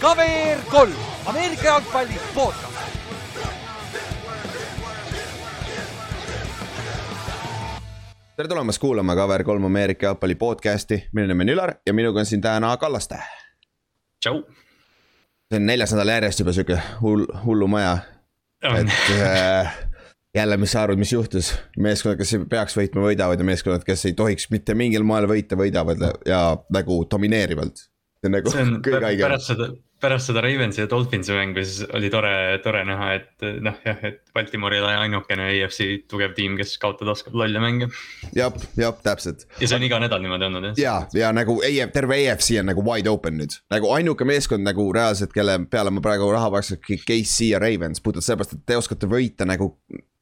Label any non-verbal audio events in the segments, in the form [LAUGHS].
KVR kolm, Ameerika jalgpalli podcast. tere tulemast kuulama KVR3 Ameerika jalgpalli podcast'i, minu nimi on Ülar ja minuga on siin täna Kallaste. tšau. see on neljas nädal järjest juba sihuke hull, hullumaja, et äh, jälle, mis sa arvad, mis juhtus, meeskonnad, kes peaks võitma, võidavad ja meeskonnad, kes ei tohiks mitte mingil moel võita, võidavad ja nagu domineerivalt. see on nagu see on [LAUGHS] kõige haigem. pärast seda, pärast seda Ravensi ja Dolphinsi mängu, siis oli tore, tore näha, et noh, jah, et Baltimore ei ole ainukene EFC tugev tiim, kes kaotada oskab lolle mänge. jah, jah, täpselt. ja see on iga nädal niimoodi olnud jah. ja, ja nagu EF, terve EFC on nagu wide open nüüd, nagu ainuke meeskond nagu reaalselt, kelle peale ma praegu raha paistaks, KC ja Ravens, puhtalt sellepärast, et te oskate võita nagu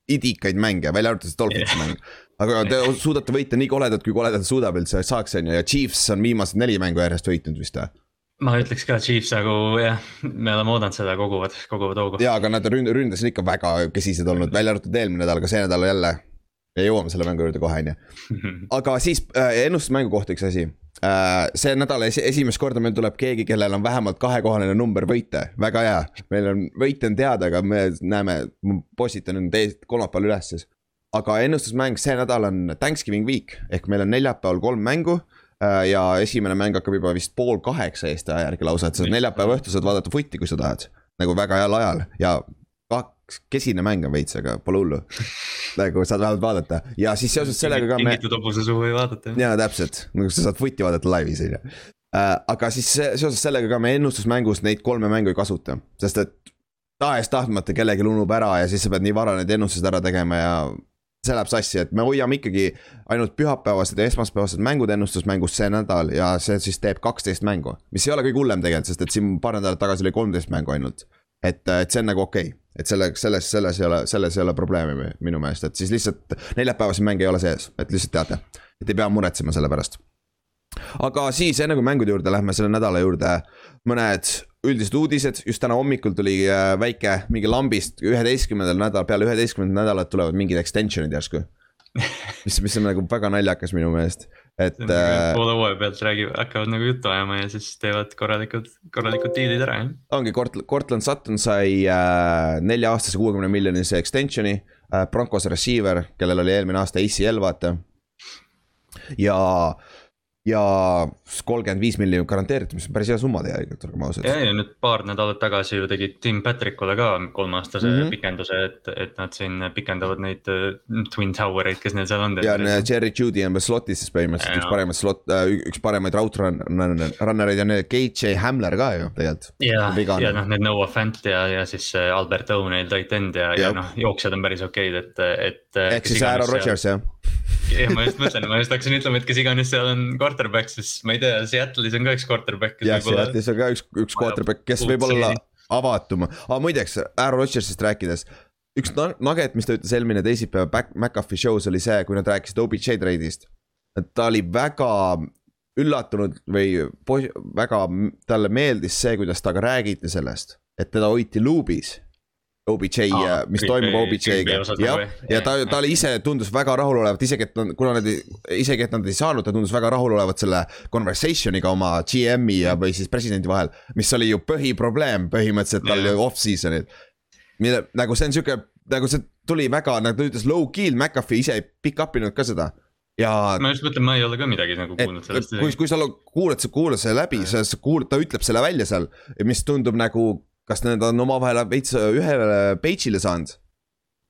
idikaid mänge, välja arvatud see Dolphinsi mäng. aga te suudate võita nii koledalt, kui koledalt suudab üldse saaks, on ju, ja Chiefs on viimased neli mängu järjest võitnud vist või? ma ütleks ka Chiefs nagu jah, me oleme oodanud seda, koguvad, koguvad hoogu. ja, aga nad ründ-, ründas on ikka väga kesised olnud, välja arvatud eelmine nädal, aga see nädal jälle. ja jõuame selle mängu juurde kohe, on ju. [LAUGHS] aga siis äh, ennustusmängu kohta üks asi. See nädal esi, esimest korda meil tuleb keegi, kellel on vähemalt kahekohaline number võite, väga hea. meil on võite on teada, aga me näeme, ma postitan nüüd teist kolmapäeval üles siis. aga ennustusmäng see nädal on Thanksgiving week ehk meil on neljapäeval kolm mängu äh, ja esimene mäng hakkab juba vist pool kaheksa Eesti aja järgi lausa, et sa neljapäeva õhtul saad vaadata footi, kui sa tahad. nagu väga heal ajal ja kesine mäng on veits, aga pole hullu. nagu saad vähemalt vaadata ja siis seoses sellega ka me tingitud hobuse suhu ei vaadata. jaa, täpselt, nagu sa saad footi vaadata laivis, on ju. aga siis se- seoses sellega ka me ennustusmängus neid kolme mängu ei kasuta, sest et tahes-tahtmata kellelgi unub ära ja siis sa pead nii vara need ennustused ära tegema ja see läheb sassi, et me hoiame ikkagi ainult pühapäevased ja esmaspäevased mängud ennustusmängus see nädal ja see siis teeb kaksteist mängu. mis ei ole kõige hullem tegelikult, sest et siin paar nädalat tagasi oli kolmteist mängu ainult. et, et see on nagu okei okay., et selle, selles, selles ei ole, selles ei ole probleemi minu meelest, et siis lihtsalt neljapäevaseid mänge ei ole sees, et lihtsalt teate, et ei pea muretsema selle pärast. Aga siis enne kui mängude juurde lähme selle nädala juurde, mõned üldised uudised, just täna hommikul tuli äh, väike mingi lambist üheteistkümnendal nädal, peale üheteistkümnendat nädalat tulevad mingid extension'id järsku. [LAUGHS] mis, mis on nagu väga naljakas minu meelest, et äh, poole hooaja pealt räägivad, hakkavad nagu juttu ajama ja siis teevad korralikud, korralikud diilid ära jah. ongi Kort-, Cortland Sutton sai äh, nelja-aastase kuuekümne miljonise extension'i äh,. Broncos receiver, kellel oli eelmine aasta ACL vaata. ja, ja kolmkümmend viis miljonit garanteeritud, mis on päris hea summa tegelikult, olgem ausad. ja, ja nüüd paar nädalat tagasi ju tegid Tim Patrickule ka kolmeaastase mm. -hmm. pikenduse, et, et nad siin pikendavad neid äh, Twin Tower eid, kes neil seal on. ja äh, Jerry Judy on veel slot'is siis põhimõtteliselt üks Jaa. paremaid slot äh,, üks paremaid route run- run- runnereid ja need KJ Hamler ka ju tegelikult. ja, ja noh, need Noah Fant ja, ja siis see Albert O'Neill tight end ja, ja Jep. noh, jooksjad on päris okeid, et, et. ehk siis Aaron Rodgers jah, jah, ma just mõtlen, ma just hakkasin ütlema, et kes iganes seal on quarterback, siis ma ei tea, Seattle'is on ka üks quarterback. jah, Seattle'is on ka üks, üks quarterback, kes võib olla avatum, aga muideks Aaron Rodgersist rääkides. üks nugget, mis ta ütles eelmine teisipäev Back- McAfee show's oli see, kui nad rääkisid OBJ trade'ist. et ta oli väga üllatunud või väga talle meeldis see, kuidas temaga räägiti sellest, et teda hoiti luubis. OBJ Aa,, mis kõik- toimub kõik- OBJ-ga osad jah nagu,, ja ta, ta oli ise tundus väga rahulolevat, isegi et nad, kuna nad ei, isegi et nad ei saanud, ta tundus väga rahulolevat selle conversation'iga oma GM-i ja, või siis presidendi vahel. mis oli ju põhiprobleem põhimõtteliselt tal ju off-season'il. mille nagu see on sihuke, nagu see tuli väga, nagu ta ütles low-key'l, McAfee ise ei pick up inud ka seda. ja ma just mõtlen, ma ei ole ka midagi nagu et kuulnud sellest. kui, kui sa kuulad, sa kuulad selle läbi, sa sa kuulad, ta ütleb selle välja seal, mis tundub nagu, kas need on omavahel veits ühele page'ile saanud.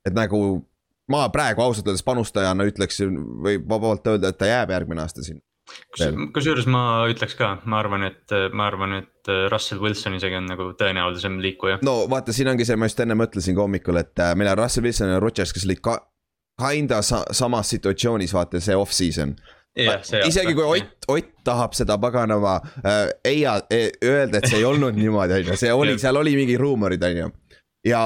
et nagu ma praegu ausalt öeldes panustajana ütleksin, võib vabalt öelda, et ta jääb järgmine aasta siin. veel. kusjuures ma ütleks ka, ma arvan, et ma arvan, et Russell Wilson isegi on nagu tõenäolisem liikuja. no vaata, siin ongi see, ma just enne mõtlesin ka hommikul, et äh, meil on Russell Wilson ja Rodgers, kes olid ka kinda sa samas situatsioonis, vaata see off-season. Isegi kui Ott, Ott tahab seda paganama äh, ei äh, öelda, et see ei olnud niimoodi, on ju, see oli, Jah. seal oli mingi ruumorid, on ju. ja,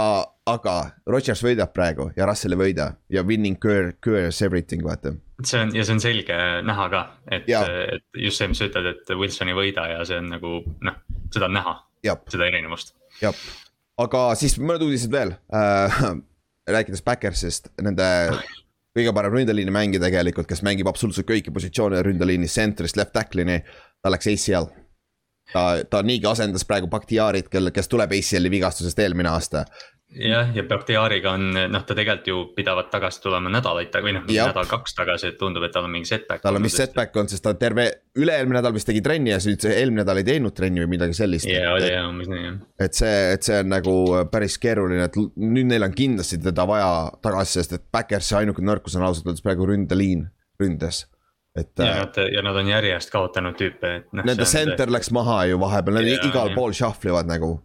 aga Rodgers võidab praegu ja Russell ei võida ja winning cure, cures everything, vaata. see on ja see on selge näha ka, et et just see, mis sa ütled, et Wilson ei võida ja see on nagu noh, seda on näha, seda erinevust. jah, aga siis mõned uudised veel äh,. rääkides Backersist, nende [LAUGHS] kõige parem ründeliini mängija tegelikult, kes mängib absoluutselt kõiki positsioone ründeliinis, center'ist left tackle'ini, ta läks ACL. ta, ta niigi asendas praegu Bakhtiarit, kel, kes tuleb ACL-i vigastusest eelmine aasta jah, ja Bakhtiariga on, noh, ta tegelikult ju pidavat tagasi tulema nädalaid või noh, nädal-kaks tagasi, et tundub, et tal on mingi setback. tal on vist setback on, sest ta terve üle-eelmine nädal vist tegi trenni ja siis eelmine nädal ei teinud trenni või midagi sellist. jaa, oli jah, umbes nii jah. et see, et see on nagu päris keeruline, et nüüd neil on kindlasti teda vaja tagasi, sest et Backersi ainuke nõrkus on ausalt öeldes praegu ründeliin, ründes et. ja äh, nad, ja nad on järjest kaotanud tüüpe, et noh. Nende center läks maha ju vahepeal, nad igal pool shuffle ivad nagu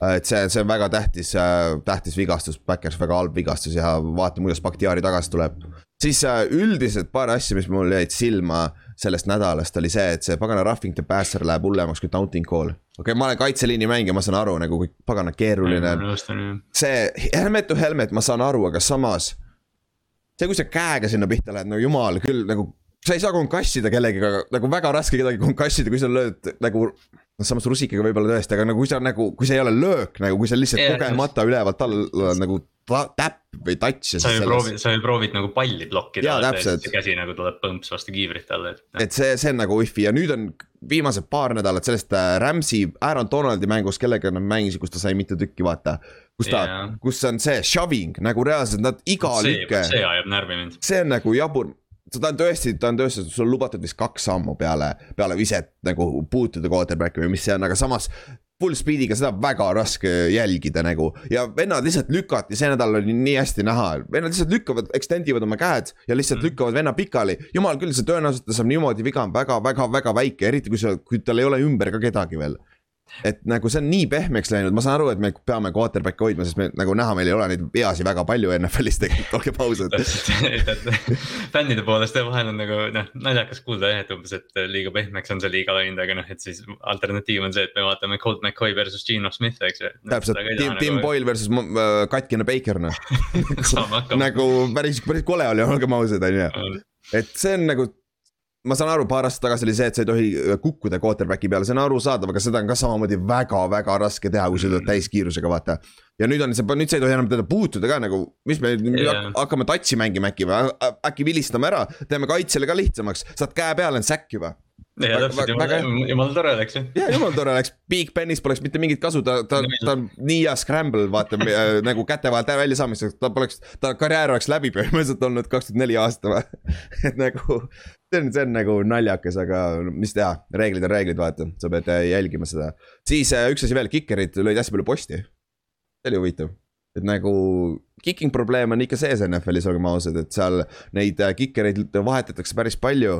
et see, see on väga tähtis, äh, tähtis vigastus, Backers väga halb vigastus ja vaatame, kuidas Bakhtiari tagasi tuleb. siis äh, üldiselt paar asja, mis mul jäid silma sellest nädalast, oli see, et see pagana roughing the passer läheb hullemaks kui taunting call. okei okay,, ma olen kaitseliini mängija, ma saan aru nagu kui pagana keeruline see helmet to helmet, ma saan aru, aga samas. see, kui sa käega sinna pihta lähed, no jumal küll nagu sa ei saa konkassida kellegiga, nagu väga raske kedagi konkassida, kui sa lööd nagu noh, samas rusikaga võib-olla tõesti, aga nagu kui sa nagu, kui see ei ole löök nagu, kui sa lihtsalt yeah, kogemata just... ülevalt alla nagu täpp või touch. sa ju proovid, sa ju proovid nagu palli blokkida, see käsi nagu tuleb põmps vastu kiivrit alla, et. et see, see on nagu wifi ja nüüd on viimased paar nädalat sellest äh, Rams'i, Aaron Donaldi mängust, kellega nad mängisid, kus ta sai mitu tükki, vaata. kus ta yeah., kus on see shoving nagu reaalselt nad iga lüke. see ajab närvi mind. see on nagu jabur ta on tõesti, ta on tõesti, sul on lubatud vist kaks sammu peale, peale viset nagu puutuda quarterback'i või mis see on, aga samas. Full speed'iga seda on väga raske jälgida nagu ja vennad lihtsalt lükati, see nädal oli nii hästi näha, vennad lihtsalt lükkavad, extend ivad oma käed ja lihtsalt mm. lükkavad venna pikali. jumal küll, see tõenäosus, et ta saab niimoodi viga on väga-väga-väga väike, eriti kui sa, kui tal ei ole ümber ka kedagi veel et nagu see on nii pehmeks läinud, ma saan aru, et me peame quarterback'i hoidma, sest me nagu näha, meil ei ole neid veasi väga palju NFL-is tegelikult, olgem ausad. [LAUGHS] fännide poolest vahel on nagu noh, naljakas kuulda jah, et umbes, et liiga pehmeks on see liiga läinud, aga noh, et siis alternatiiv on see, et me vaatame Colt McCoy versus Gino Smith, eks ju. Täpselt, Tim, Tim nagu... Boyle versus äh, katkine Baker noh. [LAUGHS] Nagu päris, päris kole oli, olgem ausad, on ju. et see on nagu ma saan aru, paar aastat tagasi oli see, et sa ei tohi äh, kukkuda quarterback'i peale, see on arusaadav, aga seda on ka samamoodi väga-väga raske teha, kui sa tuled täiskiirusega, vaata. ja nüüd on see, nüüd sa ei tohi enam teda puutuda ka nagu, mis me yeah. hakkame touch'i mängima äkki või, äkki vilistame ära, teeme kaitsele ka lihtsamaks, saad käe peale, on säkk juba ja täpselt, jumala, tore oleks ju. ja jumala tore oleks, Big Benis poleks mitte mingit kasu, ta, ta, ta on nii hea scramble, vaata äh, nagu käte vahelt välja saamiseks, ta poleks, ta karjäär oleks läbi põhimõtteliselt olnud kaks tuhat neli aasta või [LAUGHS] et nagu, see on, see on nagu naljakas, aga mis teha, reeglid on reeglid, vaata, sa pead äh, jälgima seda. siis äh, üks asi veel, kikerid lõid hästi palju posti. see oli huvitav et nagu kicking probleem on ikka sees NFL-is, olgem ausad, et seal neid kikereid vahetatakse päris palju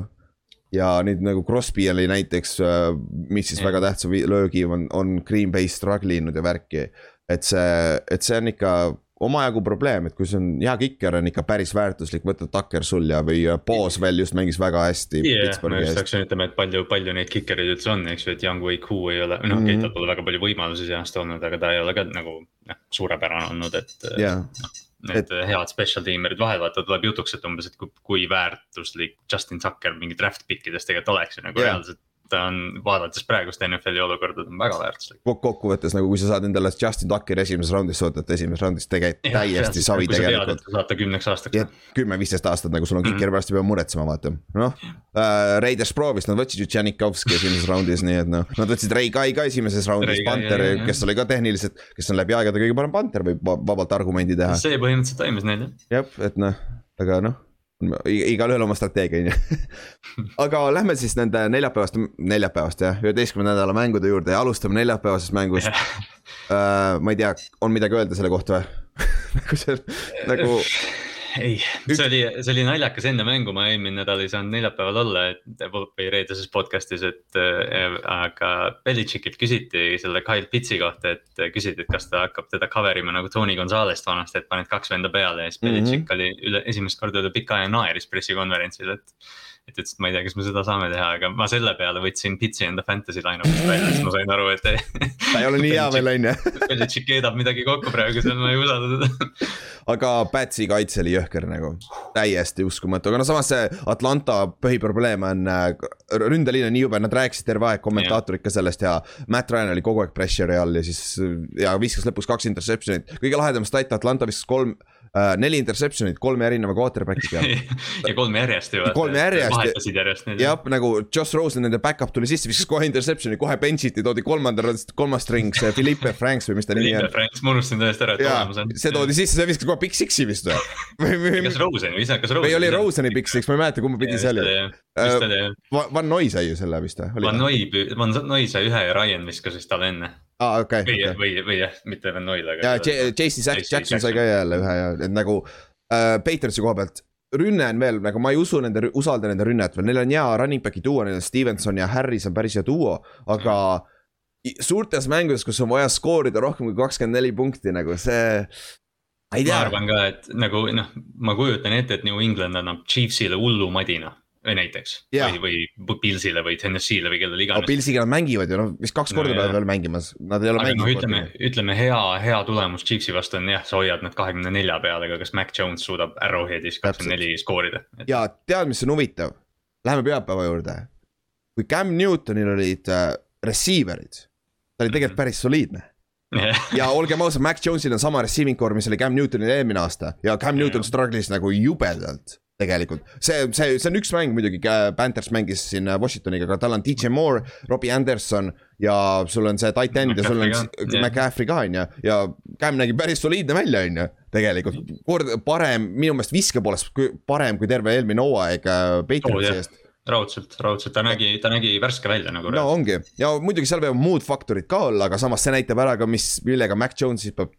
ja nüüd nagu Crosby oli näiteks, äh, mis siis väga tähtsa löögi on, on Green Bay struggle inud ja värki. et see, et see on ikka omajagu probleem, et kui see on hea kiker, on ikka päris väärtuslik võtta Tucker sul ja, või Boos veel just mängis väga hästi yeah,. ma just hakkasin ütlema, et palju, palju neid kikereid üldse on, eks ju, et Young Wei Ku ei ole, noh mm -hmm., tal pole väga palju võimalusi see aasta olnud, aga ta ei ole ka nagu noh, suurepärane olnud, et yeah.. noh need et... head special teamer'id vahel vaata tuleb jutuks, et umbes, et kui, kui väärtuslik Justin Tucker mingi draft pick idest tegelikult oleks ju nagu yeah. reaalselt ta on, vaadates praegust NFL-i olukorda, ta on väga väärtuslik. kokkuvõttes nagu, kui sa saad endale Justin Tuckeri esimeses raundis, sa võtad esimeses raundis tegelikult täiesti savi tegelikult. saata kümneks aastaks. kümme-viisteist aastat nagu sul on kiker mm -hmm. pärast ei pea muretsema, vaata, noh äh,. Raiders proovis, nad võtsid ju Tšanikovski esimeses raundis, nii et noh, nad võtsid Ray Guy ka esimeses raundis, Panther, kes oli ka tehniliselt, kes on läbi aegade kõige parem Panther, võib vabalt argumendi teha. see põhimõtteliselt toimis neil jah. jah, et noh, aga noh igalühel oma strateegia on ju. [LAUGHS] aga lähme siis nende neljapäevast, neljapäevast jah, üheteistkümnenda nädala mängude juurde ja alustame neljapäevasest mängust uh,. [LAUGHS] ma ei tea, on midagi öelda selle kohta või [LAUGHS] nagu see, nagu ei, see oli, see oli naljakas enne mängu, ma eelmine nädal ei saanud neljapäeval olla, et või reedeses podcast'is, et äh, aga Belichickilt küsiti selle Kyle Pitsi kohta, et küsiti, et kas ta hakkab teda cover ima nagu Tony Gonzalez't vanasti, et paned kaks venda peale ja siis Belichick mm -hmm. oli üle esimest korda üle pika aja naeris pressikonverentsil, et et ütles, et ma ei tea, kas me seda saame teha, aga ma selle peale võtsin pitsi enda fantasy line-up'ist välja, sest ma sain aru, et. [LAUGHS] ta ei ole nii hea veel, on ju. Belichik keedab midagi kokku praegu, seal ma ei usalda teda aga Patsi kaitse oli jõhker nagu, täiesti uskumatu, aga no samas see Atlanta põhiprobleem on äh,. ründeliin on nii jube, nad rääkisid terve aeg, kommentaatorid ka sellest ja Matt Ryan oli kogu aeg pressure'i all ja siis. ja viskas lõpus kaks interception'it, kõige lahedam stat, Atlanta viskas kolm neli interception'it kolme erineva quarterback'iga [LAUGHS] ja kolm järjest ju. kolm järjest. vahetasid järjest neid. jah, nagu Josh Rosen, nende back-up tuli sisse, viskas kohe interception'i, kohe bench iti, toodi kolmanda, kolmas string, see Philippe Franks või mis ta nimi on. Philippe Franks, ma unustasin täiesti ära, et olemas on. see toodi sisse, see viskas kohe big six'i vist või? [LAUGHS] kas Rosen või ise, kas Rosen? või oli Roseni big six, ma ei mäleta, kumba pidi see oli. Van Noi sai ju selle vist või? Van Noi, Van Noi sai ühe ja Ryan viskas vist talle enne aa ah,, okei okay,. või okay., või, või jah, mitte Van Noil, aga. ja J.C. Jackson sai ka jälle ühe ja, et nagu äh, Patriotsi koha pealt rünne on veel nagu ma ei usu nende, usalda nende rünnet veel, neil on hea running back'i duo, neil on Stevenson ja Harris on päris hea duo, aga mm. suurtes mängudes, kus on vaja skoorida rohkem kui kakskümmend neli punkti, nagu see. ma arvan ka, et nagu noh, ma kujutan ette, et New England annab Chiefsile hullu madina näiteks yeah. või, või Pilsile või Tennessee'le või kellele iganes no,. Pilsiga nad mängivad ju noh, vist kaks korda no, peavad veel mängimas, nad ei ole aga mänginud no,. ütleme, ütleme hea, hea tulemus Chiefsi vastu on jah, sa hoiad nad kahekümne nelja peale, aga kas Mac Jones suudab Arrowheadis kakskümmend neli skoorida et...? ja tead, mis on huvitav, läheme pühapäeva juurde. kui Cam Newtonil olid äh, receiver'id, ta oli tegelikult mhm. päris soliidne [LAUGHS] ja olgem ausad, Mac Jones'il on sama receiving core, mis oli Cam Newtonil eelmine aasta ja Cam Newton struggle'is nagu jubedalt tegelikult. See, see, see on üks mäng muidugi, Panthers mängis siin Washingtoniga, aga tal on DJ Moore, Robbie Anderson ja sul on see tight end ja sul on yeah. McCaffrey ka on ju. ja Cam nägi päris soliidne välja, on ju, tegelikult. Kord parem, minu meelest viske poolest parem kui terve eelmine hooaeg äh, Patriotsi oh, eest. Raudselt, raudselt, ta nägi, ta nägi värske välja nagu. no ongi. Ja muidugi seal võivad muud faktorid ka olla, aga samas see näitab ära ka, mis, millega Mac Jones siis peab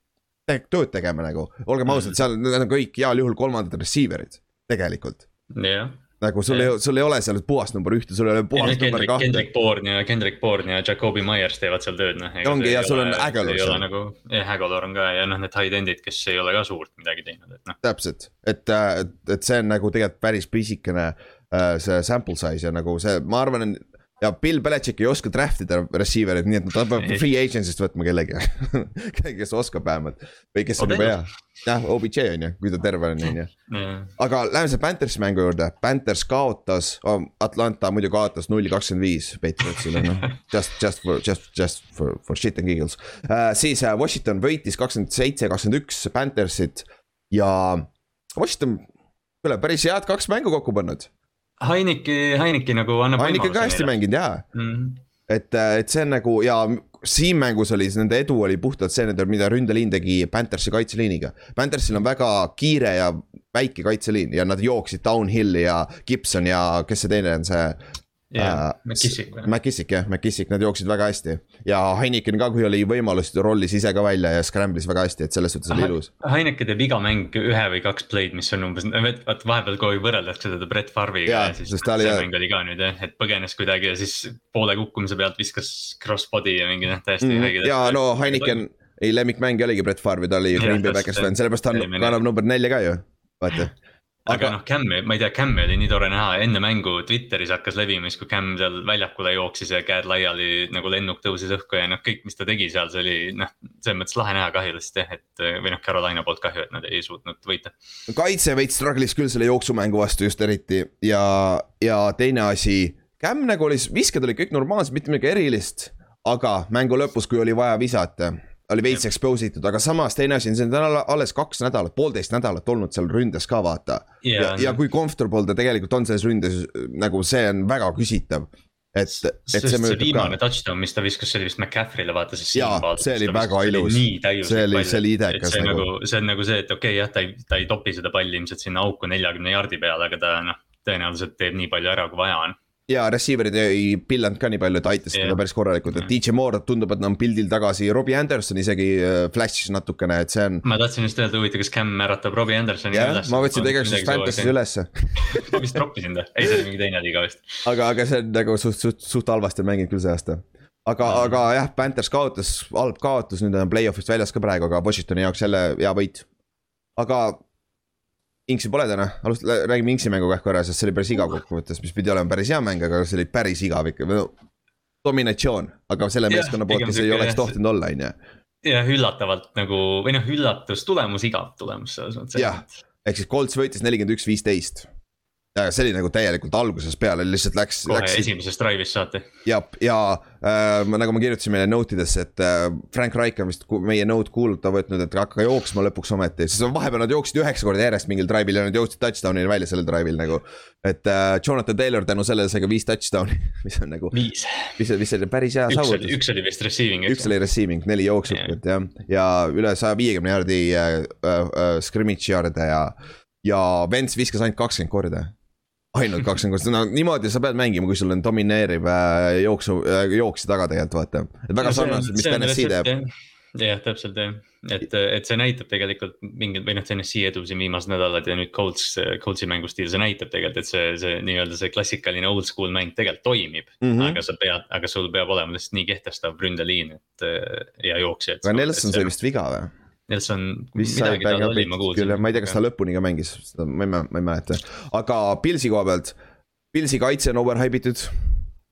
tööd tegema nagu, olgem ausad, seal need on kõik heal juhul kolmandad receiver'id tegelikult. jah nagu sul ei, sul ei ole seal puhast number ühte, sul ei ole puhast number kahte. Kendrick Bourne ja Kendrick Bourne ja Jakobi Myers teevad seal tööd, noh. ongi ja sul on Aguilar seal. nagu, jah, Aguilar on ka ja noh, need high end'id, kes ei ole ka suurt midagi teinud, et noh. täpselt, et, et, et see on nagu tegelikult päris pisikene uh, see sample size ja nagu see, ma arvan, ja Bill Belichik ei oska draft ida receiver'id, nii et ta peab [LAUGHS] free agency'st võtma [LAUGHS] kellegi kes oskab vähemalt või kes on juba hea. jah, OBJ on ju, kui ta terve on, on ju. aga läheme selle Panthersi mängu juurde, Panthers kaotas oh,, Atlanta muidu kaotas null kakskümmend viis Patriotsile, noh. [LAUGHS] Just, just for, just, just for, for shit and giggles uh,. siis uh, Washington võitis kakskümmend seitse, kakskümmend üks Panthersit ja Washington, kuule päris head kaks mängu kokku pannud Heineki, Heineki nagu annab. Heineki on ka hästi mänginud jaa mm. -hmm. et, äh, et see on nagu ja siin mängus oli, nende edu oli puhtalt see, mida ründeliin tegi Panthersi kaitseliiniga. Panthersil on väga kiire ja väike kaitseliin ja nad jooksid downhill'i ja Gibson ja kes see teine on, see yeah, uh, McKissick või? McKissick jah, McKissick, nad jooksid väga hästi. ja Heineken ka, kui oli võimalus, rollis ise ka välja ja scramble'is väga hästi, et selles suhtes oli ilus. Heineken teeb iga mäng ühe või kaks play'd, mis on umbes, vaat vahepeal kogu aeg võrreldakse teda Brett Favre'iga ja, ja siis see oli, mäng oli ka nüüd jah, et põgenes kuidagi ja siis poole kukkumise pealt viskas cross-body ja mingi noh, täiesti mm, õige. ja no Heineken, ei lemmikmängija oligi Brett Favre, ta oli Green Bay Backers fänn, sellepärast ta kannab number nelja ka ju, vaata aga noh, Cam'i, ma ei tea, Cam'i oli nii tore näha, enne mängu Twitteris hakkas levima, siis kui Cam seal väljakule jooksis ja käed laiali nagu lennuk tõusis õhku ja noh, kõik, mis ta tegi seal, see oli noh, selles mõttes lahe näha kahju lihtsalt jah, et või noh, Carolina poolt kahju, et nad ei suutnud võita. kaitse veits struggle'is küll selle jooksumängu vastu just eriti ja, ja teine asi, Cam nagu oli, visked olid kõik normaalsed, mitte midagi erilist, aga mängu lõpus, kui oli vaja visata oli veits expose itud, aga samas teine asi on, see on alles kaks nädalat, poolteist nädalat olnud seal ründes ka vaata yeah,. ja, ja kui comfortable ta tegelikult on selles ründes, nagu see on väga küsitav. et, et see, see viimane ka... touchdown, mis ta viskas, see oli vist McCaffrey'le vaata, see. jaa, see oli väga ilus. see oli, see oli idekas nagu. nagu. see on nagu see, et okei okay, jah, ta ei, ta ei topi seda palli ilmselt sinna auku neljakümne jaardi peale, aga ta noh, tõenäoliselt teeb nii palju ära, kui vaja on ja receiver'id ei pillanud ka nii palju, et aitasid teda päris korralikult, et DJ Moore tundub, et ta on pildil tagasi, Robbie Anderson isegi äh, flash'is natukene, et see on. ma tahtsin just öelda, huvitav, kas Cam äratab Robbie Andersoni yeah, üles. ma võtsin tegelikult just Fantasy's ülesse [LAUGHS] ma vist troppisin ta, ei see oli mingi teine liiga vist. aga, aga see on nagu suht, suht, suht halvasti mänginud küll see aasta. aga mm., aga jah, Panthers kaotas, halb kaotus, nüüd on play-off'ist väljas ka praegu, aga Washingtoni jaoks jälle hea võit. aga Inksi pole täna, alust-, räägime Inksi mängu kah korra, sest see oli päris igav kokkuvõttes, mis pidi olema päris hea mäng, aga see oli päris igav ikka no,. dominatsioon, aga selle meeskonna poolt, kes ei oleks tohtinud olla, on ju. jah, üllatavalt nagu või noh, üllatustulemus, igav tulemus selles mõttes. jah, ehk siis Colts võitis nelikümmend üks, viisteist. Ja see oli nagu täielikult algusest peale lihtsalt läks. kohe esimesest drive'ist saati. ja, ja äh, nagu ma kirjutasin meile note idesse, et äh, Frank Reich on vist meie note kuulda võtnud, et hakka jooksma lõpuks ometi, sest vahepeal nad jooksid üheksa korda järjest mingil drive'il ja nad jõudsid touchdown'ini välja sellel drive'il nagu. et äh, Jonathan Taylor tänu sellele sai ka viis touchdown'i, [LAUGHS] mis on nagu. viis. mis, mis oli päris hea saavutus. üks oli vist receiving. üks oli receiving, neli jooksut yeah. jah, ja üle saja viiekümne jaardi äh, äh, äh, scrimmage yard'e ja ja Vents viskas ainult kakskümmend korda ainult kakskümmend kuus, no niimoodi sa pead mängima, kui sul on domineeriv äh, jooksu äh,, jooksja taga tegelikult vaata. et väga sarnaselt, mis TNS-i teeb. jah, täpselt jah, et, et see näitab tegelikult mingit või noh, TNS-i edu siin viimased nädalad ja nüüd Colts, Coltsi mängustiil, see näitab tegelikult, et see, see nii-öelda see klassikaline old school mäng tegelikult toimib mm. -hmm. aga sa pead, aga sul peab olema lihtsalt nii kehtestav ründeliin, et ja jooksja. aga Nelson sai vist viga või? Nelson, midagi tal oli, ma kuulsin. ma ei tea, kas ta lõpuni ka mängis, ma ei, ma ei mäleta, aga Pilsi koha pealt. Pilsi kaitse on overhype itud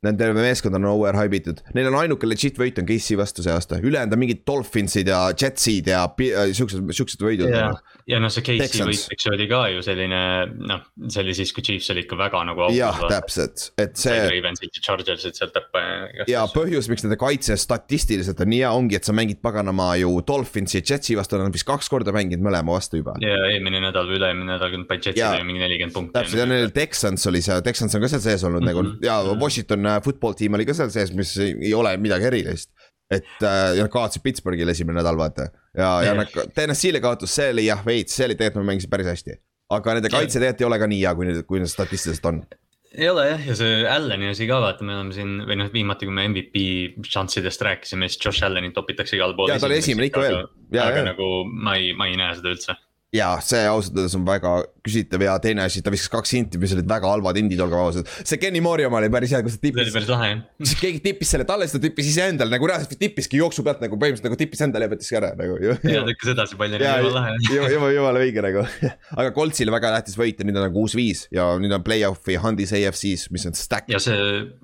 Nende meeskond on overhype itud, neil on ainuke legit võit on KC vastu see aasta, ülejäänud on mingid Dolphinsid ja Jetsid ja äh, siuksed, siuksed võidud. ja, ja noh, see KC võit, eks oli ka ju selline noh, see oli siis, kui Chiefs oli ikka väga nagu. jah, täpselt, et see. Ravensid ja Chargersid sealt tappa. ja põhjus, miks nende kaitse statistiliselt on nii hea, ongi, et sa mängid paganama ju Dolphinsi ja Jetsi vastu, nad on vist kaks korda mänginud mõlema vastu juba. ja eelmine nädal või üle-eelmine nädal, kui Jetsil oli mingi nelikümmend punkti. täpselt ja neil Texans oli seal, Texans on ka seal sees olnud mm -hmm. nagu ja Washington football tiim oli ka seal sees, mis ei ole midagi erilist. et äh, ja nad kaotasid Pittsburghile esimene nädal, vaata. ja, ja nad, TNS-ile kaotus, see oli jah veits, see oli tegelikult, nad mängisid päris hästi. aga nende kaitse tegelikult ei ole ka nii hea, kui, kui need statistiliselt on ei ole jah, ja see Alleni asi ka vaata, me oleme siin või noh, viimati, kui me MVP šanssidest rääkisime, siis Josh Allanit topitakse igal pool. ja ta oli esimene ikka veel. aga ja. nagu ma ei, ma ei näe seda üldse ja see ausalt öeldes on väga küsitav ja teine asi, ta viskas kaks inti, mis olid väga halvad indid, olgem ausad. see Kenny Mori oma oli päris hea, kus ta tippis. see oli päris lahe jah. [LAUGHS] siis keegi tippis selle talle, siis ta tippis iseendale nagu reaalselt tippiski jooksu pealt nagu põhimõtteliselt nagu tippis endale ja võttiski ära nagu. ja lükkas edasi palli, jumala lahe. jumala, jumala õige nagu. aga Coltsile väga tähtis võit ja nüüd on nagu kuus-viis ja nüüd on play-off'i Hundis AFC-s, mis on stack. ja see,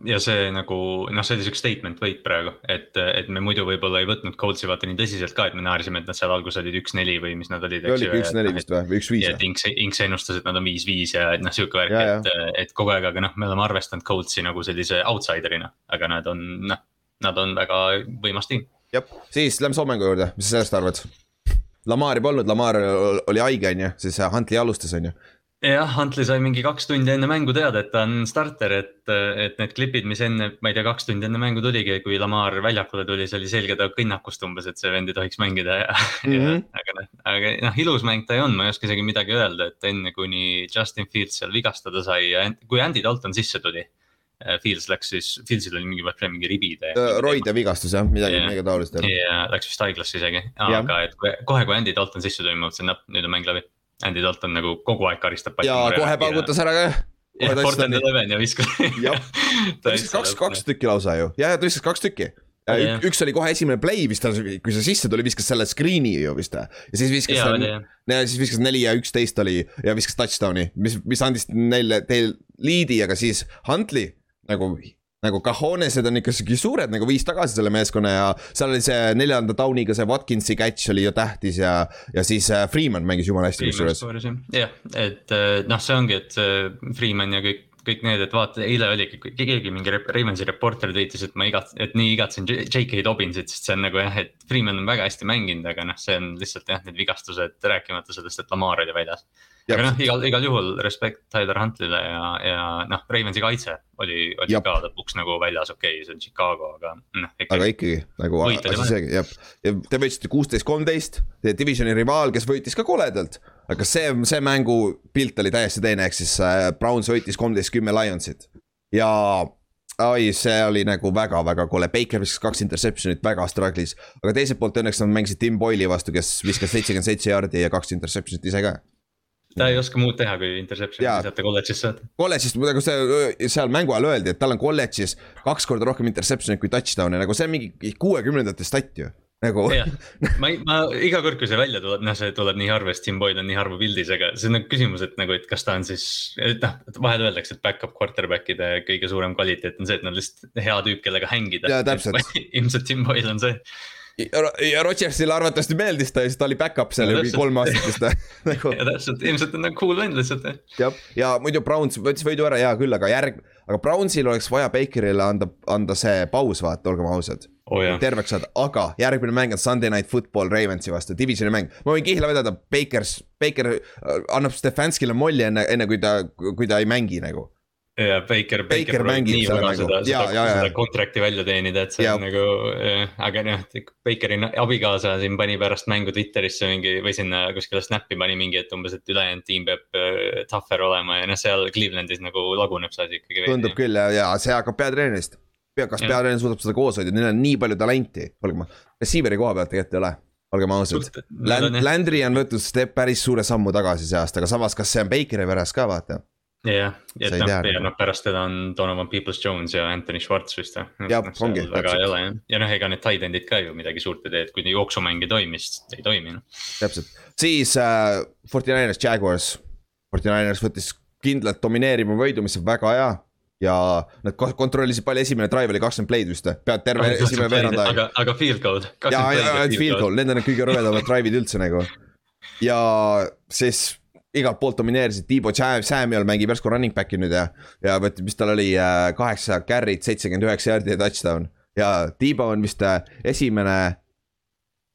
ja see nagu noh, see oli siuke statement võit praegu, et, et me muidu võib-olla ei võtnud Coltsi vaata nii tõsiselt ka, et me naersime, et nad seal alguses olid üks-neli või mis nad olid. oligi üks-neli vist või, või üks-viis ja et Inks, Inks ennustas, et nad on viis-viis ja et noh, sihuke värk, et, et kogu aeg, aga noh, me oleme arvestanud Coltsi nagu sellise outsider'ina, aga nad on noh, nad on väga võimas tiim. jah, siis lähme Soome mängu juurde, mis sa sellest arvad? Lamari polnud, Lamar oli haige, on ju, siis Huntley alustas, on ju jah, Huntley sai mingi kaks tundi enne mängu teada, et ta on starter, et, et need klipid, mis enne, ma ei tea, kaks tundi enne mängu tuligi, kui Lamar väljakule tuli, see oli selge ta kõnnakust umbes, et see vend ei tohiks mängida [LAUGHS] ja mm, -hmm. ja aga noh, aga noh, ilus mäng ta ei olnud, ma ei oska isegi midagi öelda, et enne kuni Justin Fields seal vigastada sai ja kui Andy Dalton sisse tuli. Eh, Fields läks siis, Fieldsil oli mingi, mingi ribide. roide vigastus jah, midagi, midagi taolist. ja läks vist haiglasse isegi, aga et kohe, kui Andy Dalton sisse tuli, ma mõtlesin, et nüüd on mäng läbi Andy Dalton nagu kogu aeg karistab. ja kohe paugutas ära ka. Jah, Portland Eleven ja viskas jah, [LAUGHS] ta viskas kaks, kaks tükki lausa ju, ja, ja ta viskas kaks tükki. Yeah. üks oli kohe esimene play vist, kui see sisse tuli, viskas selle screen'i ju vist. Ja siis viskas ja siis viskas neli ja üksteist oli ja viskas touchdown'i, mis, mis andis neile, teil liidi, aga siis Huntley nagu nagu Cajonesed on ikka sihuke suured nagu viis tagasi selle meeskonna ja seal oli see neljanda down'iga see Watkinsi catch oli ju tähtis ja, ja siis äh, Freeman mängis jumala hästi kusjuures. jah, et äh, noh, see ongi, et Freeman ja kõik kõik need, et vaata, eile oligi, keegi mingi Ravensi reporter tweetis, et ma igat-, et nii igatsen J.K. Dobbinsit, sest see on nagu jah, et Freeman on väga hästi mänginud, aga noh, see on lihtsalt jah, need vigastused, rääkimata sellest, et Lamar oli väljas. Aga noh, igal, igal juhul respekt Tyler Huntley'le ja, ja noh, Ravensi kaitse oli, oli Jab. ka lõpuks nagu väljas, okei okay,, see on Chicago, aga noh. aga ikkagi nagu asi seegi, jah, ja te võitsite kuusteist, kolmteist, teie divisioni rivaal, kes võitis ka koledalt aga see, see mängupilt oli täiesti teine, ehk siis äh, Browns võitis kolmteist kümme Lionsit ja oi, see oli nagu väga-väga kole, Baker viskas kaks interception'it, väga struggle'is. aga teiselt poolt õnneks nad mängisid Tim Boyle'i vastu, kes viskas seitsekümmend seitse jaardi ja kaks interception'it ise ka. Ta ei oska muud teha, kui interception'i visata kolledžis saada. kolledžis, nagu see seal mängu ajal öeldi, et tal on kolledžis kaks korda rohkem interception'it kui touchdown'e, nagu see on mingi kuuekümnendate stat ju nagu. ma, ma iga kord, kui see välja tuleb, noh, see tuleb nii harva, sest Tim Boyd on nii harva pildis, aga see on nagu küsimus, et nagu, et kas ta on siis, et noh, vahel öeldakse, et back-up quarterback'ide kõige suurem kvaliteet on see, et nad lihtsalt hea tüüp, kellega hängida. [LAUGHS] ilmselt Tim Boyd on see ja Rodgersile arvatavasti meeldis ta ja siis ta oli back-up seal No mingi kolm aastat vist [LAUGHS] nagu ja täpselt, ilmselt on nagu cool vend lihtsalt jah. jah, ja muidu Browns võttis võidu ära, hea küll, aga järg, aga Brownsil oleks vaja Bakerile anda, anda see paus, vaata, olgem ausad. oh, terveks saada, aga järgmine mäng on Sunday Night Football Ravensi vastu, divisioni mäng. ma võin kihla vedada, Bakers, Baker äh, annab Stefanskile molli enne, enne kui ta, kui ta ei mängi nagu. Ja Baker, Baker Baker mängib nii väga mängu. seda, seda, seda kontrakti välja teenida, et see Jaa. on nagu, aga noh, Bakeri abikaasa siin pani pärast mängu Twitterisse mingi või sinna kuskile snap'i pani mingi, et umbes, et ülejäänud tiim peab äh, tougher olema ja noh, seal Clevelandis nagu laguneb see asi ikkagi. tundub. küll ja, ja see hakkab peatreenerist. pea, kas peatreener suudab seda koos hoida, neil on nii palju talenti, olgem, receiver'i koha pealt tegelikult ei ole, olgem ausad. Land-, Landry on võtnud päris suure sammu tagasi see aasta, aga samas, kas see on Bakeri veres ka vaata. jah, et noh, ja noh, pärast teda on Donovan Peoples-Jones ja Anthony Schwartz vist või. Jah, ongi, väga täpselt. ja noh, ega need tight end'id ka ju midagi suurt ei tee, et kui jooksumäng ei toimi, siis ei toimi noh. täpselt, siis äh, Forty Niners, Jaguars. Forty Niners võttis kindlalt domineeriva võidu, mis on väga hea. ja nad ko- kontrollisid palju, esimene drive oli kakskümmend play'd vist, pead terve esimene veerand aeg. aga, aga field goal. ja, ja, ja field goal, need on need kõige rõvedamad drive'id üldse nagu. ja siis igalt poolt domineerisid, Tiibo Samuel mängib järsku running back'i nüüd ja, ja võt-, mis tal oli äh, kaheksa carry't, seitsekümmend üheksa jaardi ja touchdown. ja Tiibo on vist äh, esimene,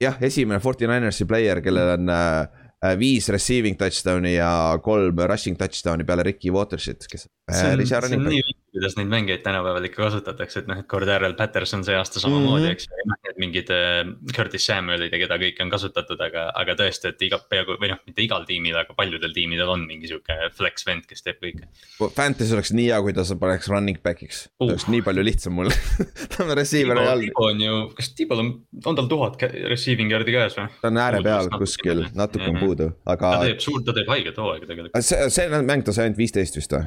jah, esimene Forty Ninersi player, kellel on äh, äh, viis receiving touchdown'i ja kolm rushing touchdown'i peale Ricky Watersit, kes see on, see on nii, kuidas neid mängijaid tänapäeval ikka kasutatakse, et noh, et Cordarrel Patterson see aasta samamoodi mm, -hmm. eks ju, need mingid äh, Curtis Samuelid ja keda kõike on kasutatud, aga, aga tõesti, et iga peaaegu või noh, mitte igal tiimil, aga paljudel tiimidel on mingi sihuke flex vend, kes teeb kõike. Fantasy oleks nii hea, kui ta paneks running back'iks, Uh. oleks nii palju lihtsam mul [LAUGHS] ta on receiver ei olnud, on ju, kas Tiibol on, on tal tuhat receiving yard'i käes või? ta on ääre peal kuskil, natuke on Mhm. puudu, aga ta teeb suurt, ta teeb haiget hooaega tegelikult. see, see mäng ta sai ainult viisteist vist või?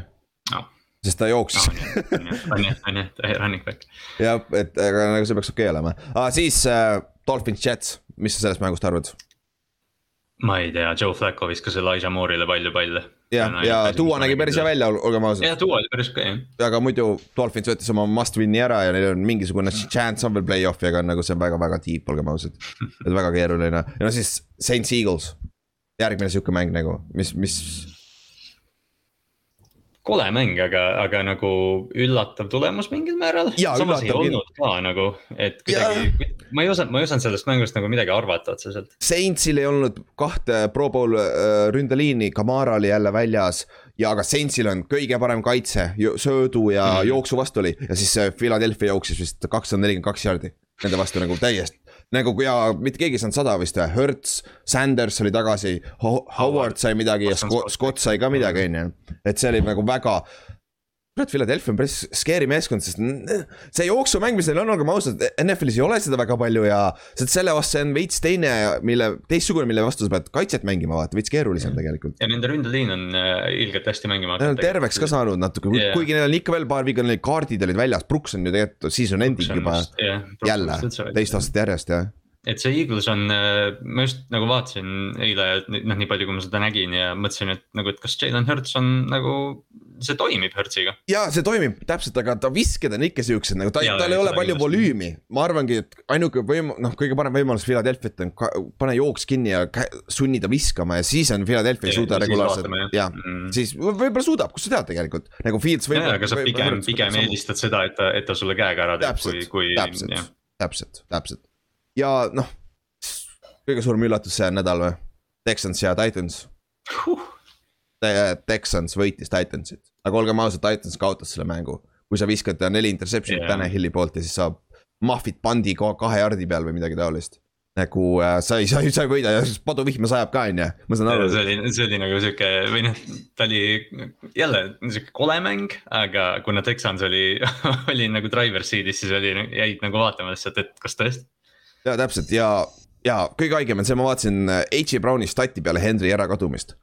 noh, sest ta jooksis on jah, on jah, on jah, running back. jah, et aga nagu see peaks okei okay olema, aga siis äh, Dolphins Jets, mis sa sellest mängust arvad? ma ei tea, Joe Flacco viskas Elijah Moore'ile palju palle. jah, ja Duo nägi päris hea. välja, olgem ausad, jah, Duo oli päris okei jah. aga muidu Dolphins võttis oma must win'i ära ja neil on mingisugune chance on veel play-off'i, aga nagu see on väga-väga deep, olgem ausad. et väga keeruline ja no siis Saints Eagles, järgmine sihuke mäng nagu, mis, mis kole mäng, aga, aga nagu üllatav tulemus mingil määral. Samas ei olnud ka nagu, et kuidagi, ma ei osanud, ma ei osanud sellest mängust nagu midagi arvata otseselt. Saintsil ei olnud kahte Pro Bowl äh, ründeliini, Kamara oli jälle väljas ja aga Saintsil on kõige parem kaitse, söödu ja mm. jooksu vastu oli ja siis see Philadelphia jooksis vist kakssada nelikümmend kaks jardi nende vastu nagu täiesti. Nagu ja mitte keegi ei saanud sada vist või, Hertz, Sanders oli tagasi, Howard sai midagi ja Scott. Scott sai ka midagi, on ju. et see oli nagu väga kurat, Philadelphia on päris scary meeskond, sest see jooksumäng, mis neil on, olgem ausad, NFL-is ei ole seda väga palju ja selle vastu on veits teine, mille, teistsugune, mille vastu sa pead kaitset mängima, vaata, veits keerulisem tegelikult. ja nende ründeliin on äh, ilgelt hästi mängima Nad on terveks ka saanud natuke Jaa. kuigi neil on ikka veel paar viga, neil kaardid olid väljas, Brooks on ju tegelikult season ending juba jälle, teist aastat järjest jah. Et see Eagles on, ma just nagu vaatasin eile, noh, nii palju, kui ma seda nägin ja mõtlesin, et nagu, et kas Jalen Hurts on nagu, see toimib Hurtsiga. ja see toimib täpselt, aga ta visked on ikka siuksed nagu ta, tal ei ole palju kindlasti. volüümi. ma arvangi, et ainuke võim-, noh, kõige parem võimalus Philadelphia't on pane jooks kinni ja sunni ta viskama ja siis on Philadelphia ei suuda regulaarselt jah Mm. siis võ- võib-olla suudab, kust sa tead tegelikult, nagu Fields võib. aga sa pigem, pigem eelistad seda, et ta, et ta sulle käega ära teeb, kui, kui täpselt täpselt, täpselt ja noh, kõige suurem üllatus see nädal või, Texans ja Titans huh.. Te- Texans võitis Titansit, aga olgem ausad, Titans kaotas selle mängu. kui sa viskad neli interception'it yeah. Tanahilli poolt ja siis sa mahvid pandi kahe jardi peal või midagi taolist. nagu äh, sa ei, sa ei, sa ei võida ja siis paduvihma sajab ka, on ju, ma saan aru. see oli, see oli nagu sihuke või noh, ta oli jälle sihuke kole mäng, aga kuna Texans oli, [LAUGHS] oli nagu driver seat'is, siis oli, jäid nagu vaatama lihtsalt, et kas tõesti. Ja täpselt ja, ja kõige haigem on see, ma vaatasin äh, H.J. Browni stati peale Henry ärakadumist.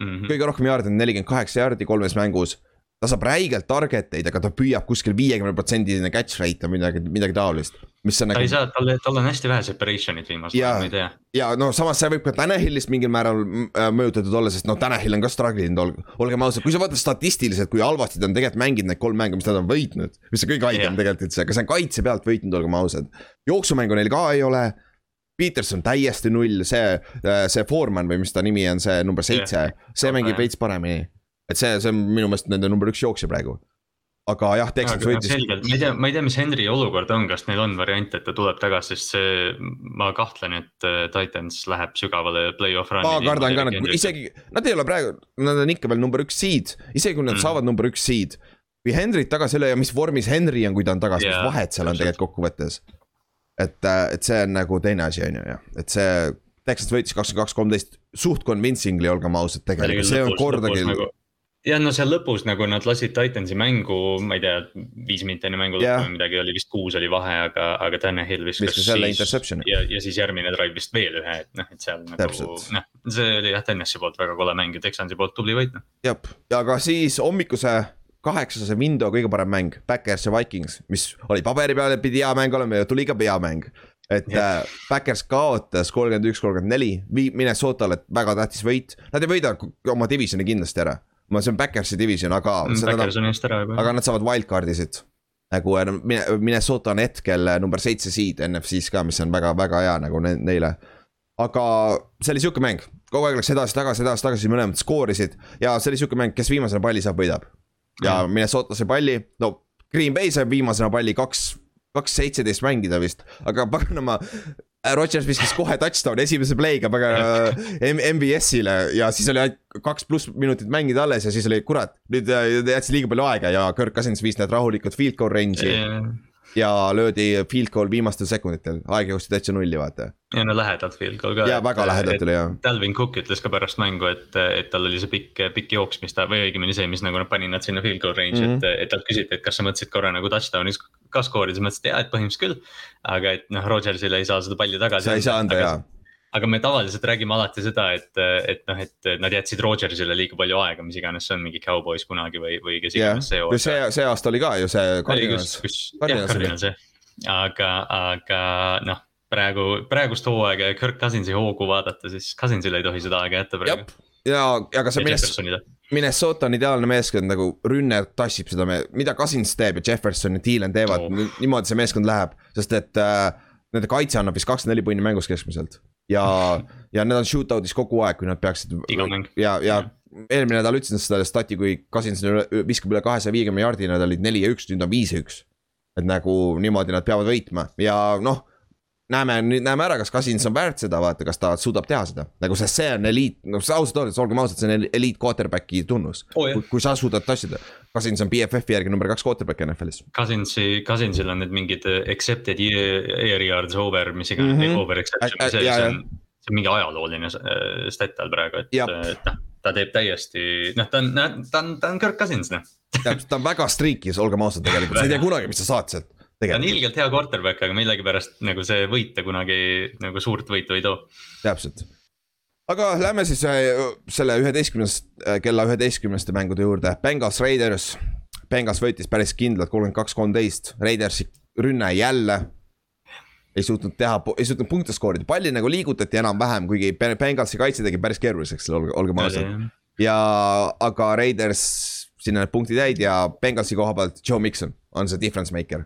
Mhm. kõige rohkem jaardi on nelikümmend kaheksa jaardi kolmes mängus. Ta saab räigelt target eid, aga ta püüab kuskil viiekümne protsendine catch rate või midagi, midagi taolist. mis on ta ei nagu saa, tal, tal on hästi vähe separation'it viimasel ajal, ma ei tea. ja no samas see võib ka Tanahillist mingil määral äh, mõjutatud olla, sest noh, Tanahill on ka struggle inud, olge, olgem ausad, kui sa vaatad statistiliselt, kui halvasti ta on tegelikult mänginud need kolm mängu, mis nad on võitnud. mis on kõige haigem tegelikult üldse, aga see on kaitse pealt võitnud, olgem ausad. jooksumängu neil ka ei ole Peterson täiesti null, see, see Foreman või mis ta nimi on, see number seitse, see mängib veits paremini. Et see, see on minu meelest nende number üks jooksja praegu. aga jah, Texans võitis, selgelt, ma ei tea, ma ei tea, mis Henry olukord on, kas neil on variant, et ta tuleb tagasi, sest see, ma kahtlen, et äh, Titans läheb sügavale play-off run'i. ma kardan ka, nad isegi, nad ei ole praegu, nad on ikka veel number üks seed, isegi kui nad Mm. saavad number üks seed. kui Henryt tagasi ei ole ja mis vormis Henry on, kui ta on tagasi, mis Jaa, vahet seal on tegelikult kokkuvõttes. et, et see on nagu teine asi, on ju, jah, et see Texas võitis kakskümmend kaks, kolmteist suht convincingly, olgem ausad, tegelikult see on kordagi. Ja no seal lõpus nagu nad lasid Titansi mängu, ma ei tea, viis minutit enne mängu lõppu Jah. või midagi oli vist kuus oli vahe, aga, aga Tanel viskas interception'i. ja, ja siis järgmine drive vist veel ühe, et noh, et seal nagu noh, see oli jah Tennessee poolt väga kole mäng ja Texansi poolt tubli võit noh. jah, ja ka siis hommikuse kaheksase window kõige parem mäng, Backers ja Vikings, mis oli paberi peal, pidi hea mäng olema ja tuli ka hea mäng. et Jah. äh, Backers kaotas kolmkümmend üks, kolmkümmend neli, Minnesotale väga tähtis võit, nad ei võida oma divisioni kindlasti ära. ma, see on Backersi division, aga see Backers on eest ära juba. aga nad saavad wildcard'i siit. nagu äh, Mine- Minnesota on hetkel äh, number seitse seed NFC-s ka, mis on väga-väga hea nagu ne neile. aga see oli sihuke mäng, kogu aeg läks edasi-tagasi, edasi-tagasi, mõlemad skoorisid ja see oli sihuke mäng, kes viimasena palli saab, võidab. ja Mhm. Minnesota sai palli, no Green Bay sai viimasena palli kaks, kaks seitseteist mängida vist, aga [LAUGHS] paganama. Rodgers viskas kohe touchdown'i esimese play'ga paganama MBS-ile ja siis oli ainult kaks pluss minutit mängida alles ja siis oli kurat, nüüd äh, jättis liiga palju aega ja Kirk Cousins viis need rahulikult field goal range'i ja löödi field goal viimastel sekunditel, aeg jooksis täitsa nulli, vaata. ja no lähedalt field goal ka. ja väga lähedalt oli jah. Dalvin Cook ütles ka pärast mängu, et, et tal oli see pikk, pikk jooks, mis ta või õigemini see, mis nagu nad panid nad sinna field goal range'i mm, Mhm. -hmm. et, et talt küsiti, et kas sa mõtlesid korra nagu touchdown'is ka skoorida, siis ma ütlesin, et jaa, et põhimõtteliselt küll. aga et noh, Rodgersile ei saa seda palli tagasi. sa ei saa anda jaa. Aga me tavaliselt räägime alati seda, et, et noh, et nad jätsid Rodgersile liiga palju aega, mis iganes see on, mingi Cowboys kunagi või, või kes iganes see ja see, see aasta oli ka ju see Cardinals. Cardinals jah, aga, aga noh, praegu, praegust hooaega ja Kirk Cousinsi hoogu vaadata, siis Cousinsile ei tohi seda aega jätta praegu., ja, aga see Jeffersonile, Minnesota on ideaalne meeskond nagu rünne tassib seda, mida Cousins teeb ja Jefferson ja Thielen teevad oh., niimoodi see meeskond läheb, sest et äh, nende kaitse annab vist kakskümmend neli punni mängus keskmiselt. ja, ja need on shootout'is kogu aeg, kui nad peaksid. Iga mäng. ja, ja eelmine nädal ütlesin seda stati, kui üle- viskab üle kahesaja viiekümne jardi, nad olid neli ja üks, nüüd on viis ja üks. et nagu niimoodi nad peavad võitma ja noh näeme, nüüd näeme ära, kas Cousins on väärt seda, vaata, kas ta suudab teha seda, nagu sest see on eliit, no see ausalt öeldes, olgem ausad, see on eliit quarterback'i tunnus jah. kui, kui sa suudad tassida. Cousins on BFF-i järgi number kaks quarterback NFL-is. Cousinsi, Cousinsil on need mingid äh, accepted year- air yards over, mis iganes mm, -hmm. over exception see, see jah. on, see on mingi ajalooline äh, stat tal praegu, et, Jap. et noh, ta teeb täiesti, noh, ta on, ta on, ta on Kirk Cousins noh. täpselt, ta on väga streak'is, olgem ausad, tegelikult, sa ei tea kunagi, mis sa saad sealt. Ta on ilgelt hea quarterback, aga millegipärast nagu see võit ta kunagi nagu suurt võitu ei too. täpselt. aga lähme siis äh, selle üheteistkümnest, kella üheteistkümneste mängude juurde, Bengals Raiders. Bengals võitis päris kindlalt kolmkümmend kaks, kolmteist, Raidersi rünne jälle. ei suutnud teha, ei suutnud punkte skoorida, palli nagu liigutati enam-vähem, kuigi Be- Bengalsi kaitse tegi päris keeruliseks, olgem ausad. ja, aga Raiders, sinna need punktid jäid ja Bengalsi koha pealt Joe Mikson on see difference maker.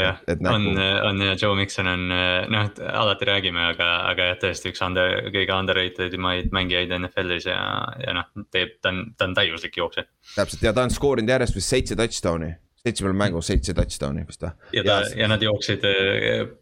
jah, on nagu-, on ja Joe Mikson on noh, et alati räägime, aga, aga jah, tõesti üks under, kõige underrated imaid mängijaid NFL-is ja, ja noh, teeb, ta on, ta on täiuslik jooksja. täpselt ja ta on skoorinud järjest vist seitse touchdown'i, seitsmel mängus seitse touchdown'i vist või? ja ta ja nad jooksid,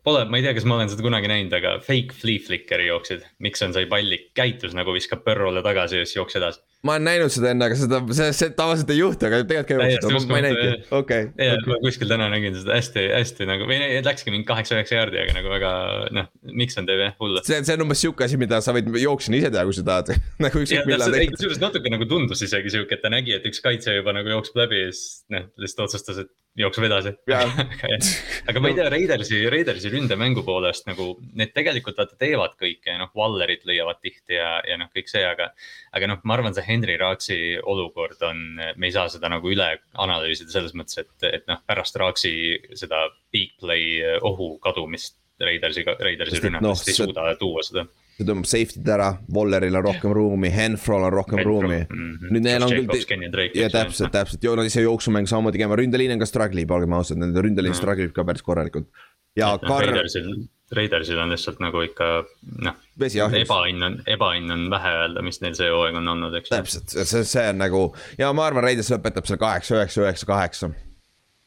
pole, ma ei tea, kas ma olen seda kunagi näinud, aga fake flea flicker'i jooksid. Mikson sai palli, käitus nagu viskab Burrow'le tagasi ja siis jooksis edasi. Ma olen näinud seda enne, aga seda, see, see tavaliselt ei juhtu, aga tegelikult käib, ma ei näinudki, okei. ja ma kuskil täna nägin seda hästi, hästi nagu või läkski mingi kaheksa-üheksa jaardi, aga nagu väga noh, Mikson teeb jah hullu. see, see on umbes sihuke asi, mida sa võid jooksjana ise teha, kui sa tahad, [LAUGHS] nagu ükskõik millal tehtud. kusjuures natuke nagu tundus isegi sihuke, et ta nägi, et üks kaitse juba nagu jookseb läbi ja siis noh, lihtsalt otsustas, et jookseb edasi. [LAUGHS] Aga ma ei tea, Raidersi, Raidersi ründemängu poolest nagu need tegelikult vaata teevad kõike noh, Wallerit lõiavad tihti ja, ja noh, kõik see, aga. aga noh, ma arvan, see Henry Raaksi olukord on, me ei saa seda nagu üle analüüsida selles mõttes, et, et noh, pärast Raaksi seda big play ohu kadumist. Raidersi, Raidersi rünnakust ei see- suuda tuua seda. See tõmbab safety'd ära, Walleril on rohkem ruumi, Henfrol on rohkem ruumi. nüüd neil on küll, ja täpselt, täpselt, no see jooksumäng samamoodi käima, ründeliin on ka struggle ib, olgem ausad, nende ründeliin Mm. struggle ib ka päris korralikult. ja Karl, Raidersil, on lihtsalt nagu ikka noh. ebaõnn on, ebaõnn on vähe öelda, mis neil see hooaeg on olnud, eks. täpselt, see, see on nagu ja ma arvan, Raiders lõpetab seal kaheksa, üheksa, üheksa, kaheksa.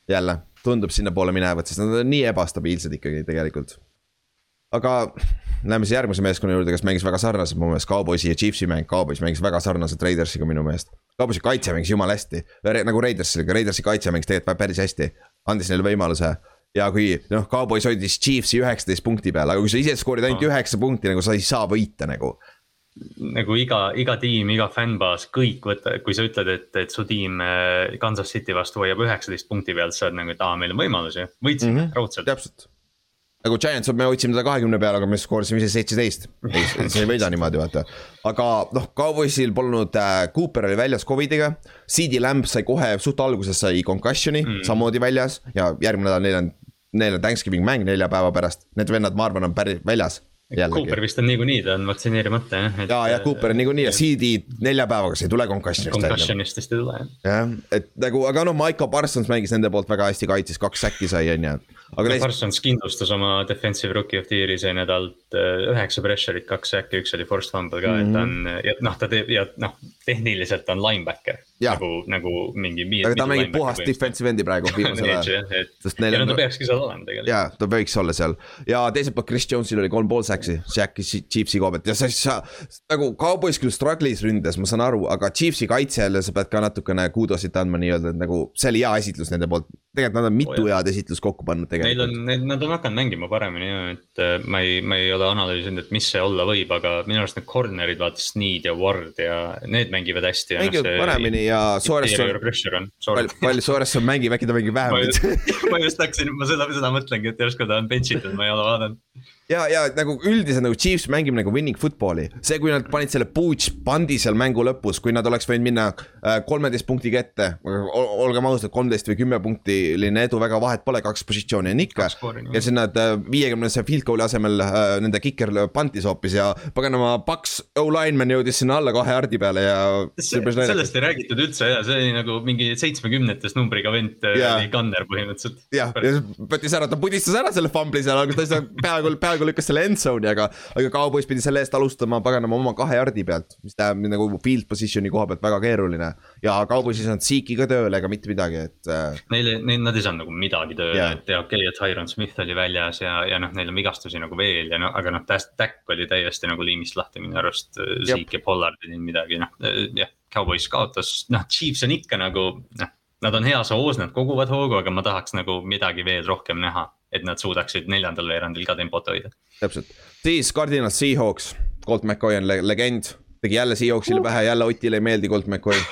jälle, tundub sinnapoole minevat, sest nad on nii ebastabiilsed ikkagi tegelikult. Aga läheme siis järgmise meeskonna juurde, kes mängis väga sarnaselt mu meelest, Cowboysi ja Chiefsi mäng, Cowboys mängis väga sarnaselt Raidersiga minu meelest. Cowboysi kaitse mängis jumala hästi, nagu Raidersiga, Raidersi kaitse mängis tegelikult päris hästi, andis neile võimaluse ja kui noh, Cowboys hoidis Chiefsi üheksateist punkti peal, aga kui sa ise skoorid ainult üheksa punkti, nagu sa ei saa võita nagu. nagu iga, iga tiim, iga fännbaas, kõik võtta, kui sa ütled, et, et su tiim äh, Kansas City vastu hoiab üheksateist punkti pealt, sa oled nagu, et aa, meil on võimalusi, võitsime mm -hmm. raudselt. täpselt nagu Giants, me hoidsime teda kahekümne peale, aga me skoorisime ise seitseteist. see ei võida niimoodi, vaata. aga noh, Cowboysil polnud äh,, Cooper oli väljas Covidiga. CD Lamb sai kohe suht alguses sai concussion'i mm. samamoodi väljas ja järgmine nädal neil on neil on Thanksgiving mäng nelja päeva pärast, need vennad, ma arvan, on päris väljas. Jällegi. Cooper vist on niikuinii, ta on vaktsineerimata jah et.... ja, ja Cooper on niikuinii ja CD nelja päevaga, see ei tule concussion'ist. Concussion'ist vist ei tule jah. jah, et nagu, aga noh, Maiko Parsons mängis nende poolt väga hästi kaitses, kaks säkki sai, on ju aga neist... Parsons kindlustas oma defensive rookie of the year'i see nädal äh, üheksa pressure'it, kaks säkki, üks oli forced fumble ka mm, -hmm. et ta on mhm. ja noh, ta teeb ja noh, tehniliselt on linebacker. nagu, nagu mingi. aga ta mängib puhast defensive end'i praegu viimasel ajal. ja no ta peakski seal olema tegelikult. jaa, ta võiks olla seal ja teiselt poolt Chris Jones'il oli kolm pool säksi, Shaq'i Chiefsi koha pealt ja sa, sa nagu Cowboys küll struggle'is ründes, ma saan aru, aga Chiefsi kaitse jälle sa pead ka natukene kuudosit andma nii-öelda, et nagu see oli hea esitlus nende poolt. tegelikult nad on mitu oh, head esitlust kokku pannud tegelikult. Neil on, nad on hakanud mängima paremini ja, et äh, ma ei, ma ei ole analüüsinud, et mis see olla võib, aga minu arust need corner'id, vaata Sneed ja Ward ja need mängivad hästi. mängivad no, paremini ja Soresson, palju Soresson mängib, äkki ta mängib vähem [LAUGHS] ma just hakkasin, ma seda, seda mõtlengi, et järsku ta on bench itud, ma ei ole vaadanud ja, ja nagu üldiselt nagu Chiefs mängib nagu winning football'i, see, kui nad panid selle Boots pandi seal mängu lõpus, kui nad oleks võinud minna äh, kolmeteist punktiga ette. olgem ausad, kolmteist või kümme punktiline edu väga vahet pole, kaks positsiooni on ikka. ja siis nad äh, viiekümnese field goal'i asemel äh, nende kiker pantis hoopis ja paganama paks O-lineman jõudis sinna alla kahe jardi peale ja. sellest ei räägitud üldse ja see oli nagu mingi seitsmekümnetes numbriga vend oli gunner põhimõtteliselt. jah, ja võttis ära, ta pudistas ära selle fumbli seal, aga ta ei saa peaaegu, peaaegu peaaegu lükkas selle end zone'i, aga, aga Cowboys pidi selle eest alustama paganama oma kahe jardi pealt, mis tähendab nagu field position'i koha pealt väga keeruline. ja Cowboys ei saanud Zeke'i ka tööle ega mitte midagi, et äh.... Neile, neil, nad ei saanud nagu midagi tööle yeah., et okei okay,, et Tyron Smith oli väljas ja, ja noh, neil on vigastusi nagu veel ja noh, aga noh, Tack oli täiesti nagu liimist lahti minu arust. Zeke ja Pollard ei teinud midagi, noh jah, Cowboys kaotas, noh, Chiefs on ikka nagu noh nad on heas hoos, nad koguvad hoogu, aga ma tahaks nagu midagi veel rohkem näha et nad suudaksid neljandal veerandil ka tempot hoida. täpselt, siis Cardinal Seahawks, Colt McCoy on le legend, tegi jälle Seahawksile pähe, jälle Otile ei meeldi Colt McCoy [LAUGHS]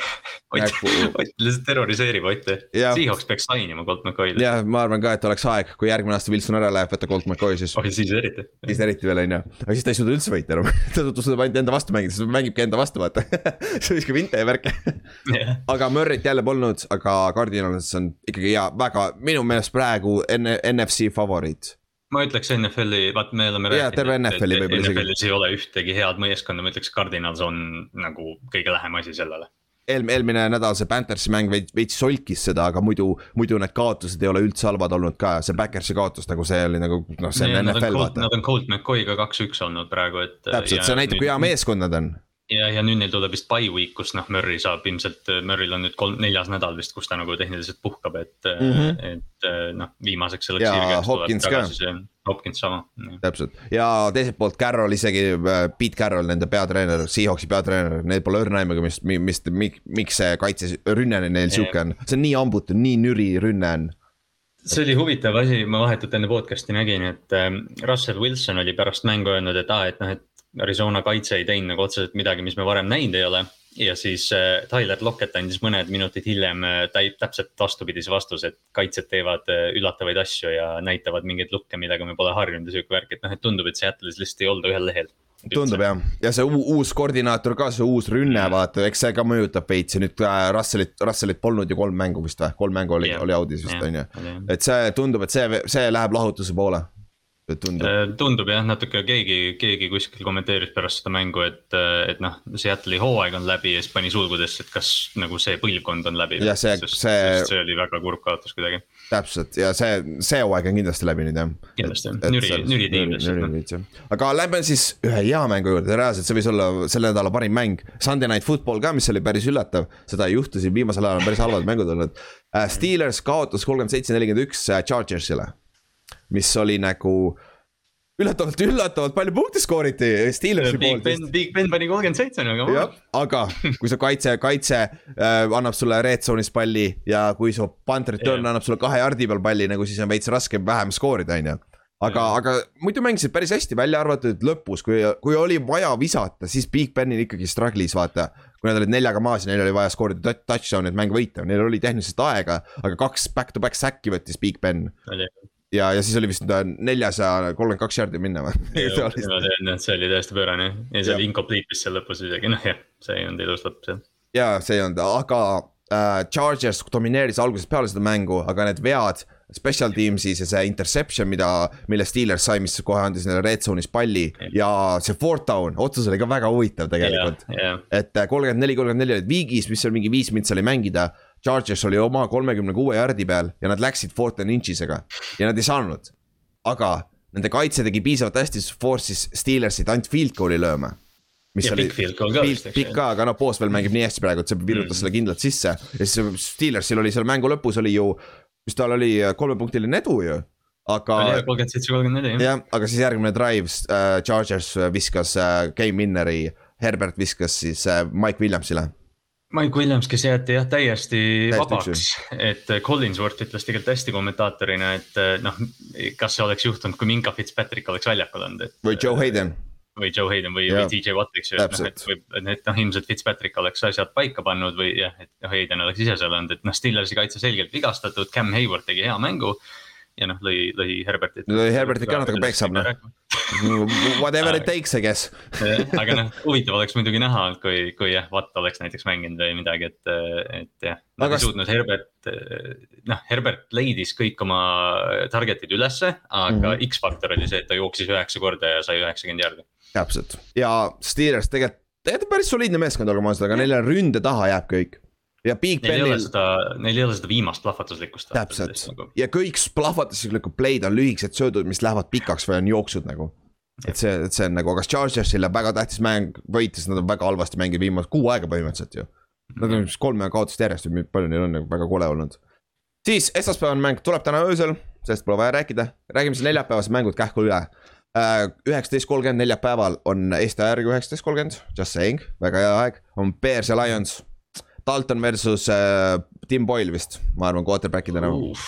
Ott, [LAUGHS] Ott lihtsalt terroriseerib Otti. Seahawks peaks sign ima Colt McCoy'le. jah, ma arvan ka, et oleks aeg, kui järgmine aasta Wilson ära läheb, võtta Colt McCoy siis. oh, siis eriti. siis eriti veel on ju, aga siis ta ei suuda üldse võita enam [LAUGHS] ta suudab ainult enda vastu mängida, sest ta mängibki enda vastu, vaata see viskab inte ja värke yeah.. aga Murry't jälle polnud, aga Cardinals on ikkagi hea, väga, minu meelest praegu NFC favoriit ma ütleks NFL-i, vaat me oleme rääkinud. terve NFL-i võib-olla isegi. NFL-is ei ole ühtegi head meeskonda, ma ütleks Cardinals on nagu kõige lähem asi sellele eelmine, eelmine nädal see Panthersi mäng veits, veits solkis seda, aga muidu, muidu need kaotused ei ole üldse halvad olnud ka, see Backersi kaotus nagu see oli nagu noh, see on NFL vaata. Nad on Colt McCoy'ga kaks-üks olnud praegu, et. täpselt, see näitab, kui hea meeskond nad on ja, ja nüüd neil tuleb vist by week, kus noh, Murry saab ilmselt, Murry'l on nüüd kolm, neljas nädal vist, kus ta nagu tehniliselt puhkab, et mm, -hmm. et noh, viimaseks selleks. ja Hopkins ka. Hopkins sama. täpselt ja teiselt poolt Carroll isegi, äh, Pete Carroll, nende peatreener, Seahawksi peatreener, neil pole õrna aimugi, mis, mis, miks see kaitserünne neil sihuke on, see on nii hambutu, nii nüri rünne on see oli huvitav asi, ma vahetult enne podcast'i nägin, et ähm, Russell Wilson oli pärast mängu öelnud, et aa, et noh, et Arizona kaitse ei teinud nagu otseselt midagi, mis me varem näinud ei ole. ja siis äh, Tyler Lockett andis mõned minutid hiljem äh, täpselt vastupidise vastuse, et kaitsjad teevad äh, üllatavaid asju ja näitavad mingeid lukke, millega me pole harjunud ja sihuke värk, et noh, et tundub, et Seattle'is lihtsalt ei olda ühel lehel tundub jah, ja see uus koordinaator ka, see uus rünne, vaata, eks see ka mõjutab veits ja nüüd Russellit, Russellit polnud ju kolm mängu vist või, kolm mängu oli yeah., oli audis vist on ju. et see tundub, et see, see läheb lahutuse poole tundub, Äh, tundub jah, natuke keegi, keegi kuskil kommenteeris pärast seda mängu, et, et noh, Seattle'i hooaeg on läbi ja siis pani sulgudesse, et kas nagu see põlvkond on läbi. Jah, see- see- see oli väga kurb kaotus kuidagi, täpselt ja see, see hooaeg on kindlasti läbi nüüd jah. kindlasti, nüri, nüri tiim lihtsalt noh. lihtsalt. aga lähme siis ühe hea mängu juurde, reaalselt see võis olla selle nädala parim mäng. Sunday Night Football ka, mis oli päris üllatav, seda ei juhtu siin viimasel ajal on päris halvad mängud olnud. Steelers kaotas kolmkümmend seitse, nelikümmend üks Chargersile, mis oli nagu üllatavalt, üllatavalt palju punkte skooriti Steelersi poolt Big Ben pani kolmkümmend seitse nagu jah, aga kui su kaitse, kaitse äh, annab sulle red zone'is palli ja kui su punt return yeah. annab sulle kahe jardi peal palli nagu siis on veits raske vähem skoorida, on ju. aga Jah. aga muidu mängisid päris hästi, välja arvatud lõpus, kui, kui oli vaja visata, siis Big Benil ikkagi struggle'is vaata. kui nad olid neljaga maas ja neil oli vaja skoorida touch- touchdown'i, et mäng võita, neil oli tehniliselt aega, aga kaks back-to-back säkki võttis Big Ben. ja, ja siis oli vist neljas ja kolmkümmend kaks jardi minna või? see oli täiesti pöörane ja see oli incomplete vist seal lõpus isegi, noh jah, see ei olnud ilus lõpp seal. ja see ei olnud, aga äh, Chargers domineeris algusest peale seda mängu, aga need vead. Special teams'is ja see interception, mida, mille Steelers sai, mis kohe andis neile red zone'is palli ja see fourth down, otsus oli ka väga huvitav tegelikult. et äh, kolmkümmend neli, kolmkümmend neli olid viigis, mis seal mingi viis mintsi oli mängida. Chargers oli oma kolmekümne kuue jardi peal ja nad läksid fourth and inch'isega ja nad ei saanud. aga nende kaitse tegi piisavalt hästi, force'is Steelersit ainult field goal'i lööma. mis ja oli pikk ka, aga noh, Boswell mängib nii hästi praegu, et see virutas Mm. selle kindlalt sisse ja siis Steelersil oli seal mängu lõpus oli ju, mis tal oli kolmepunktiline edu ju. aga oli kolmkümmend seitse, kolmkümmend neli jah. jah, aga siis järgmine drive äh,, Chargers viskas äh, game winner'i, Herbert viskas siis äh, Mike Williamsile. Mike Williams, kes jäeti jah täiesti vabaks, et äh, Collinsworth ütles tegelikult hästi kommentaatorina, et äh, noh, kas see oleks juhtunud, kui Minka Fitzpatrick oleks väljakul olnud, et. või Joe Hayden, või Joe Hayden või, või DJ Watt, eks ju, et noh, et võib, et noh, ilmselt Fitzpatrick oleks asjad paika pannud või jah, et Hayden oleks ise seal olnud, et noh, Steelersi kaitse selgelt vigastatud, Cam Hayward tegi hea mängu. Ja noh, lõi, lõi Herbertit. Lõi Herbertit ka natuke peksab, noh. [LAUGHS] whatever it takes, I guess. aga noh, huvitav oleks muidugi näha, kui, kui jah, Watt oleks näiteks mänginud või midagi, et, et jah. Nad Aga ei suutnud Herbert, noh, Herbert leidis kõik oma target'id ülesse, aga mm. -hmm. X-faktor oli see, et ta jooksis üheksa korda ja sai üheksakümmend jardi. täpselt ja Steelers tegelikult, tegelikult on päris soliidne meeskond, olgem ausad, aga neile ründe taha jääb kõik. Ja Big Neil ei ole Benil seda, neil ei ole seda viimast plahvatuslikkust. täpselt ja kõik plahvatuslikud play'd on lühikesed söödud, mis lähevad pikaks või on jooksud nagu. et see, et see on nagu, aga Chargersile väga tähtis mäng võitis, nad on väga halvasti mänginud viimased kuu aega põhimõtteliselt ju. Nad on vist kolme kaotust järjest või palju neil on nagu väga kole olnud. siis esmaspäevane mäng tuleb täna öösel, sellest pole vaja rääkida, räägime siis neljapäevased mängud kähku üle. üheksateist kolmkümmend neljapäeval on Eesti aja järgi üheksateist kolmkümmend, just saying, väga hea aeg, on Bears ja Lions. Dalton versus äh, Tim Boyle vist, ma arvan, quarterback'idena uh.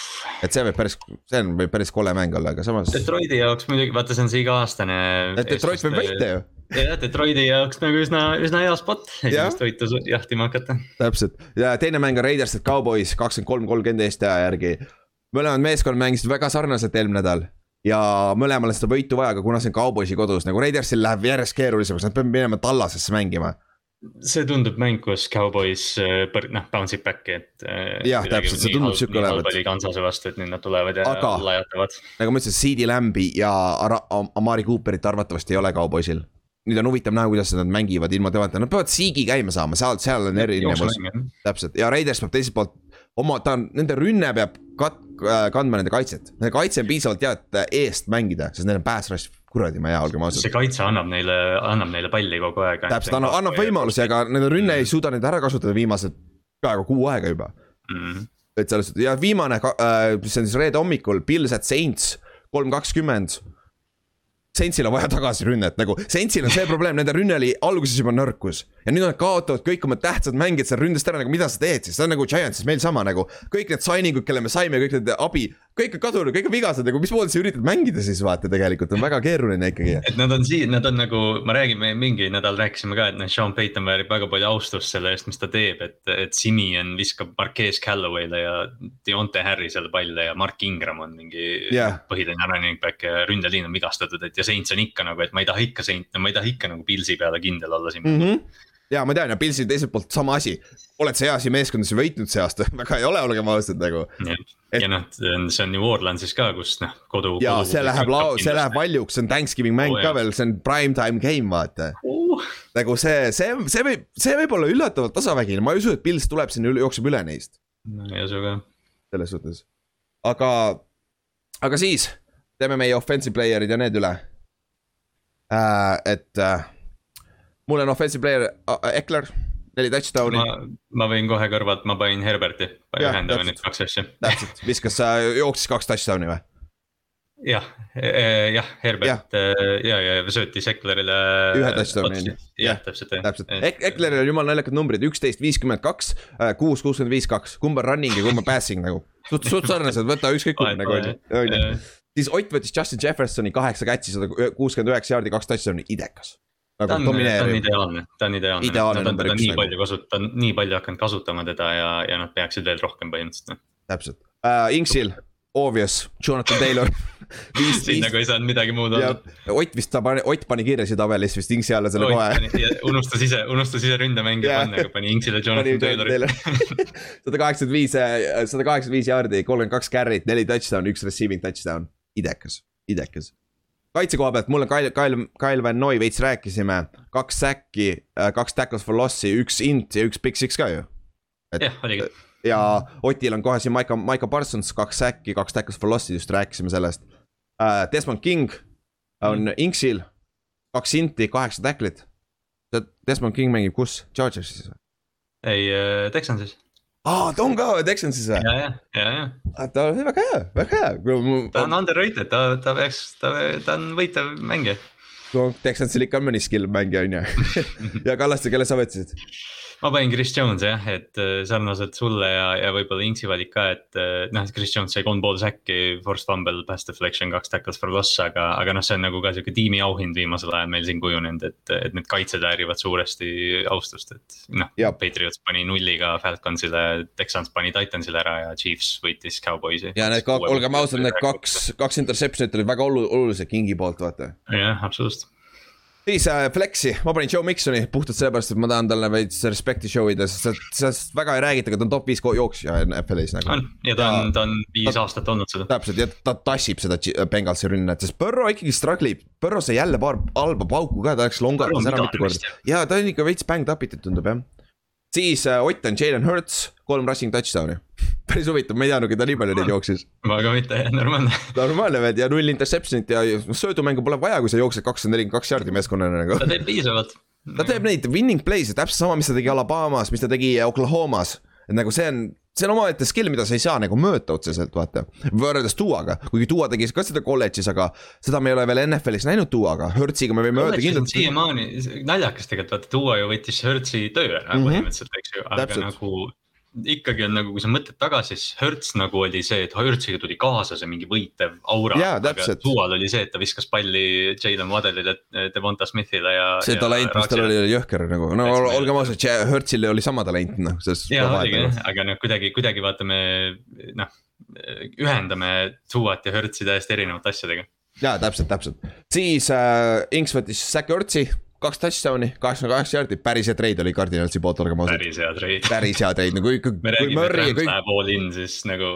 et see võib päris, see on, võib päris kole mäng olla, aga samas. Detroiti jaoks muidugi, vaata, see on see iga-aastane. et Detroit võib võita ju, jah, Detroiti jaoks nagu üsna, üsna hea spot, esimest võitu jahtima hakata. täpselt ja teine mäng on Raiders, et Cowboys kakskümmend kolm, kolmkümmend Eesti aja järgi. mõlemad meeskonnad mängisid väga sarnaselt eelmine nädal ja mõlemal on seda võitu vaja, aga kuna see on Cowboysi kodus nagu Raidersil läheb järjest keerulisemaks, nad peavad minema Tallasesse mängima. See tundub mäng, kus Cowboys äh, põr- noh, bounce ib back'i, et. Jah, täpselt, see tundub sihuke olevat. oli Kansase vastu, et nüüd nad tulevad ja Aga- laiatavad. nagu ma ütlesin, CD Lambi ja Ara- Am- Amari Cooperit arvatavasti ei ole Cowboysil. nüüd on huvitav näha, kuidas nad mängivad ilma temata, nad peavad Siigi käima saama, seal, seal on erinevus. täpselt ja Raiders peab teiselt poolt oma, ta on, nende rünne peab kat-, kandma nende kaitset. Nende kaitse on piisavalt hea, et eest mängida, sest neil on pass rush kuradi ma hea, olgem ausad see. kaitse annab neile, annab neile palli kogu aeg. täpselt, annab, annab võimalusi, aga nende rünne ei suuda neid ära kasutada viimased peaaegu kuu aega juba. mm.. et selles suhtes ja viimane, mis on siis reede hommikul, Pils at Saints, kolm kakskümmend. Saintsil on vaja tagasirünnet nagu, Saintsil on see probleem, nende rünne oli alguses juba nõrkus. ja nüüd nad kaotavad kõik oma tähtsad mängijad seal ründest ära, nagu mida sa teed siis, see on nagu Giantsis meil sama nagu. kõik need signing ud, kelle me saime, kõik need abi, kõik on kadunud, kõik on vigased nagu, mismoodi sa üritad mängida siis vaata tegelikult on väga keeruline ikkagi. et nad on siin, nad on nagu, ma räägin, me mingi nädal rääkisime ka, et noh, Sean Payton väärib väga palju austust selle eest, mis ta teeb, et, et Simeon viskab Marquez Calloway'le ja Deontay Harris'ele palle ja Mark Ingram on mingi Jah. põhiline running back ja ründeliin on vigastatud, et ja Saints on ikka nagu, et ma ei taha ikka Saint, ma ei taha ikka nagu Pilsi peale kindel olla siin mm. -hmm. Ja ma tean ja Pilsil teiselt poolt sama asi. oled sa heasi meeskondas ja võitnud see aasta [LAUGHS] väga ei ole, olgem ausad nagu. Et... ja noh, see on New Orleansis ka, kus noh, kodu. ja kodu, see läheb lao-, see läheb valjuks, see on Thanksgiving mäng oh, ka veel, see on prime time game, vaata uh.. nagu see, see, see võib, see võib olla üllatavalt tasavägine, ma ei usu, et Pils tuleb sinna üle, jookseb üle neist. no ei usu ka. selles suhtes, aga, aga siis teeme meie offensive player'id ja need üle äh,. et äh, mul on offensive player Ekler neli touchdown'i. ma võin kohe kõrvalt, ma panin Herberti, ühendame nüüd kaks asja. täpselt, viskas, jooksis kaks touchdown'i või? jah, e, e, jah, Herbert ja, ja, ja söötis Eklerile. ühe touchdown'i. jah, täpselt, täpselt, Ekleril on jumala naljakad numbrid, üksteist, viiskümmend kaks, kuus, kuuskümmend viis, kaks, kumb on running ja kumb on passing nagu. suht, suht sarnased, võta ükskõik kumb nagu on ju, on ju. siis Ott võttis Justin Jeffersoni kaheksa catch'i, sada kuuskümmend üheksa jaardi, kaks touchdown'i, idekas nagu ta on, ta on ideaalne, ta on ideaalne, ideaalne. Nad on teda nii palju kasutanud, nii palju hakanud kasutama teda ja, ja nad peaksid veel rohkem põhimõtteliselt. täpselt uh,, Inksil, obvious, Jonathan Taylor [LAUGHS] siin nagu ei saanud midagi muud olla. Ott vist ta pani, Ott pani kiiresti tabelis vist Inksi alla selle kohe. unustas ise, unustas ise ründemängija panna, aga pani Inksile Jonathan Taylori. [LAUGHS] sada kaheksakümmend viis, sada kaheksakümmend viis jaardi, kolmkümmend kaks carry't, neli touchdown'i, üks receiving touchdown, idekas, idekas kaitse koha pealt, mulle Kyle, Kyle, Kyle Van Noy veits rääkisime, kaks säkki, äh, kaks tackles for loss'i, üks int ja üks big six ka ju. jah, oligi. ja Otil on kohe siin Maiko, Maiko Parsons, kaks säkki, kaks tackles for loss'i, just rääkisime sellest uh,. Desmond King on mm. Inksil, kaks inti, kaheksa tacklit. Desmond King mängib kus, Chargersis või? ei, äh, Texansis aa, ta on ka Texansis või? ja, ja, ja, ja. Ah, ta on väga hea, väga hea. ta on underrated, ta, ta peaks, ta, ta on võitev mängija. Texansil ikka on mõni skill mängija on ju. [LAUGHS] [LAUGHS] ja Kallaste, kelle sa võtsid? Ma panin Chris Jones'i jah, et äh, sarnaselt sulle ja, ja võib-olla Inksi valik ka, et äh, noh, Chris Jones sai kolm pool säkki, forced fumble, pass deflection, kaks tackles for loss, aga, aga noh, see on nagu ka sihuke tiimi auhind viimasel ajal meil siin kujunenud, et, et need kaitsed väärivad suuresti austust, et noh. Patriots pani nulliga Falconsile, Texans pani Titansile ära ja Chiefs võitis Cowboysi. ja need, olgem ausad, need kaks, kaks interception'it olid väga olulised Kingi poolt, vaata. jah, absoluutselt siis äh, Flexi, ma panin Joe Miksoni puhtalt sellepärast, et ma tahan talle veits respekti show ida, sest sellest väga ei räägita, aga ta on top viis jooksja NFL-is nagu. on ja ta on, ta on viis ta, aastat olnud seda. täpselt ja ta tassib seda Bengalsi rünnet, sest Burrow ikkagi struggle ib, Burrow sai jälle paar halba pauku ka, ta läks longatas ära mitu korda. ja ta on ikka veits banged up itud tundub jah siis äh, Ott on Jalen Hurts, kolm rushing touchdown'i [LAUGHS] päris huvitav, ma ei teadnudki, ta nii palju neid jooksis. ma ka mitte, normaalne. [LAUGHS] normaalne vend ja null interception'it ja söödumängu pole vaja, kui sa jooksed kakssada nelikümmend kaks jaardi meeskonnana nagu. ta teeb piisavalt. ta teeb neid winning play'e, täpselt sama, mis ta tegi Alabamas, mis ta tegi Oklahomas. et nagu see on, see on omaette skill, mida sa ei saa nagu mõõta otseselt, vaata. võrreldes Duaga, kuigi Dua tegi ka seda kolledžis, aga seda me ei ole veel NFL-is näinud Duaga, Hertziga me võime öelda kindlalt. siiamaani naljakas tegelikult, vaata Dua ju võttis Hertzi töö ära mm -hmm. põhimõtteliselt, eks ju, aga Täpselt. nagu ikkagi on nagu, kui sa mõtled tagasi, siis Hertz nagu oli see, et Hertziga tuli kaasa see mingi võitev aura. aga Dual oli see, et ta viskas palli Jalen Waddellile, Devonta Smithile ja. see talent, mis tal oli, oli jõhker nagu, no olgem ausad, Hertzil oli sama talent noh. jaa, oligi jah, aga noh, kuidagi, kuidagi vaatame noh, ühendame Duat ja Hertzi täiesti erinevate asjadega. jaa, täpselt, täpselt, siis äh, Inks võttis Zack Hertzi kaks touchdown'i, kaheksakümmend kaheksa jaardi, päris hea treid oli Cardinalsi poolt, olgem ausad. päris hea treid. päris hea treid, nagu ikka. me räägime, et Rams kõik... läheb all in, siis nagu.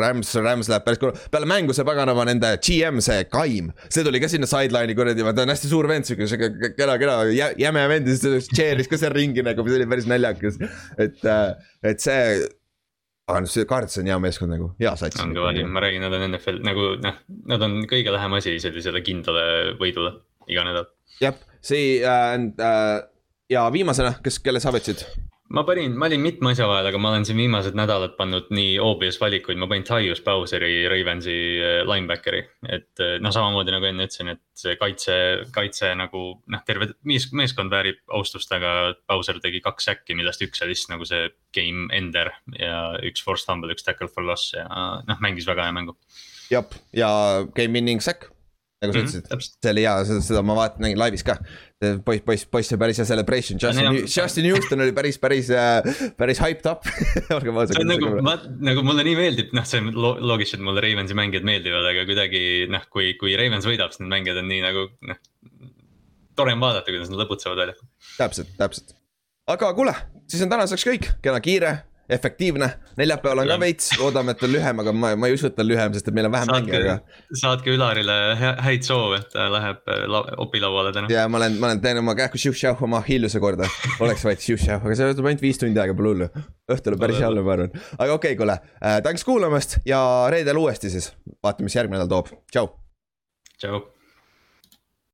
Rams, Rams läheb päris korra, peale mängu see paganama nende GM, see Kaim, see tuli ka sinna sideline'i kuradi, ta on hästi suur vend, sihuke, sihuke kena, kena jäme vend ja siis ta cheer'is ka seal ringi nagu, see oli päris naljakas. et, äh, et see aga noh, see Cards on hea meeskond nagu, hea sats. on kõva tiim, ma räägin, nad on NFL nagu noh, nad on kõige lähem asi sellisele kindlale võidule iga nädal. jah, see äh, äh, ja viimasena, kes, kelle sa võtsid? ma panin, ma olin mitme asja vahel, aga ma olen siin viimased nädalad pannud nii obvious valikuid, ma panin Tyus Bowseri, Ravensi äh, linebackeri. et noh, samamoodi nagu enne ütlesin, et see kaitse, kaitse nagu noh, terve mees, meeskond väärib austust, aga Bowser tegi kaks säkki, millest üks oli siis nagu see game ender ja üks forced fumble, üks tackle for loss ja noh, mängis väga hea mängu. jah, ja game winning sack nagu sa mm -hmm, ütlesid, see oli hea, seda, seda ma vaatan, nägin laivis ka. poiss, poiss, poiss oli päris hea celebration, Justin, Justin Houston oli päris, päris, äh, päris hyped up [LAUGHS] olgem ausad. nagu, ma, nagu mulle nii meeldib, noh, see on loogiliselt mulle Ravensi mängijad meeldivad, aga kuidagi noh, kui, kui Ravens võidab, siis need mängijad on nii nagu noh tore on vaadata, kuidas nad lõbutsevad väljakul. täpselt, täpselt. aga kuule, siis on tänaseks kõik, kena kiire efektiivne, neljapäeval on ka veits, loodame, et on lühem, aga ma, ma ei usu, et on lühem, sest et meil on vähem mänge, aga. saatke Ülarile häid soove, et ta läheb äh, la, opilauale täna. ja ma olen, ma olen, teen oma kähku šiuh-šauh oma Achilleuse korda, oleks vaid šiuh-šauh, aga see võtab ainult viis tundi aega, pole hullu. õhtul on päris hea olla, ma arvan, aga okei okay,, kuule äh,, tänks kuulamast ja reedel uuesti siis, vaatame, mis järgmine nädal toob, tšau. tšau.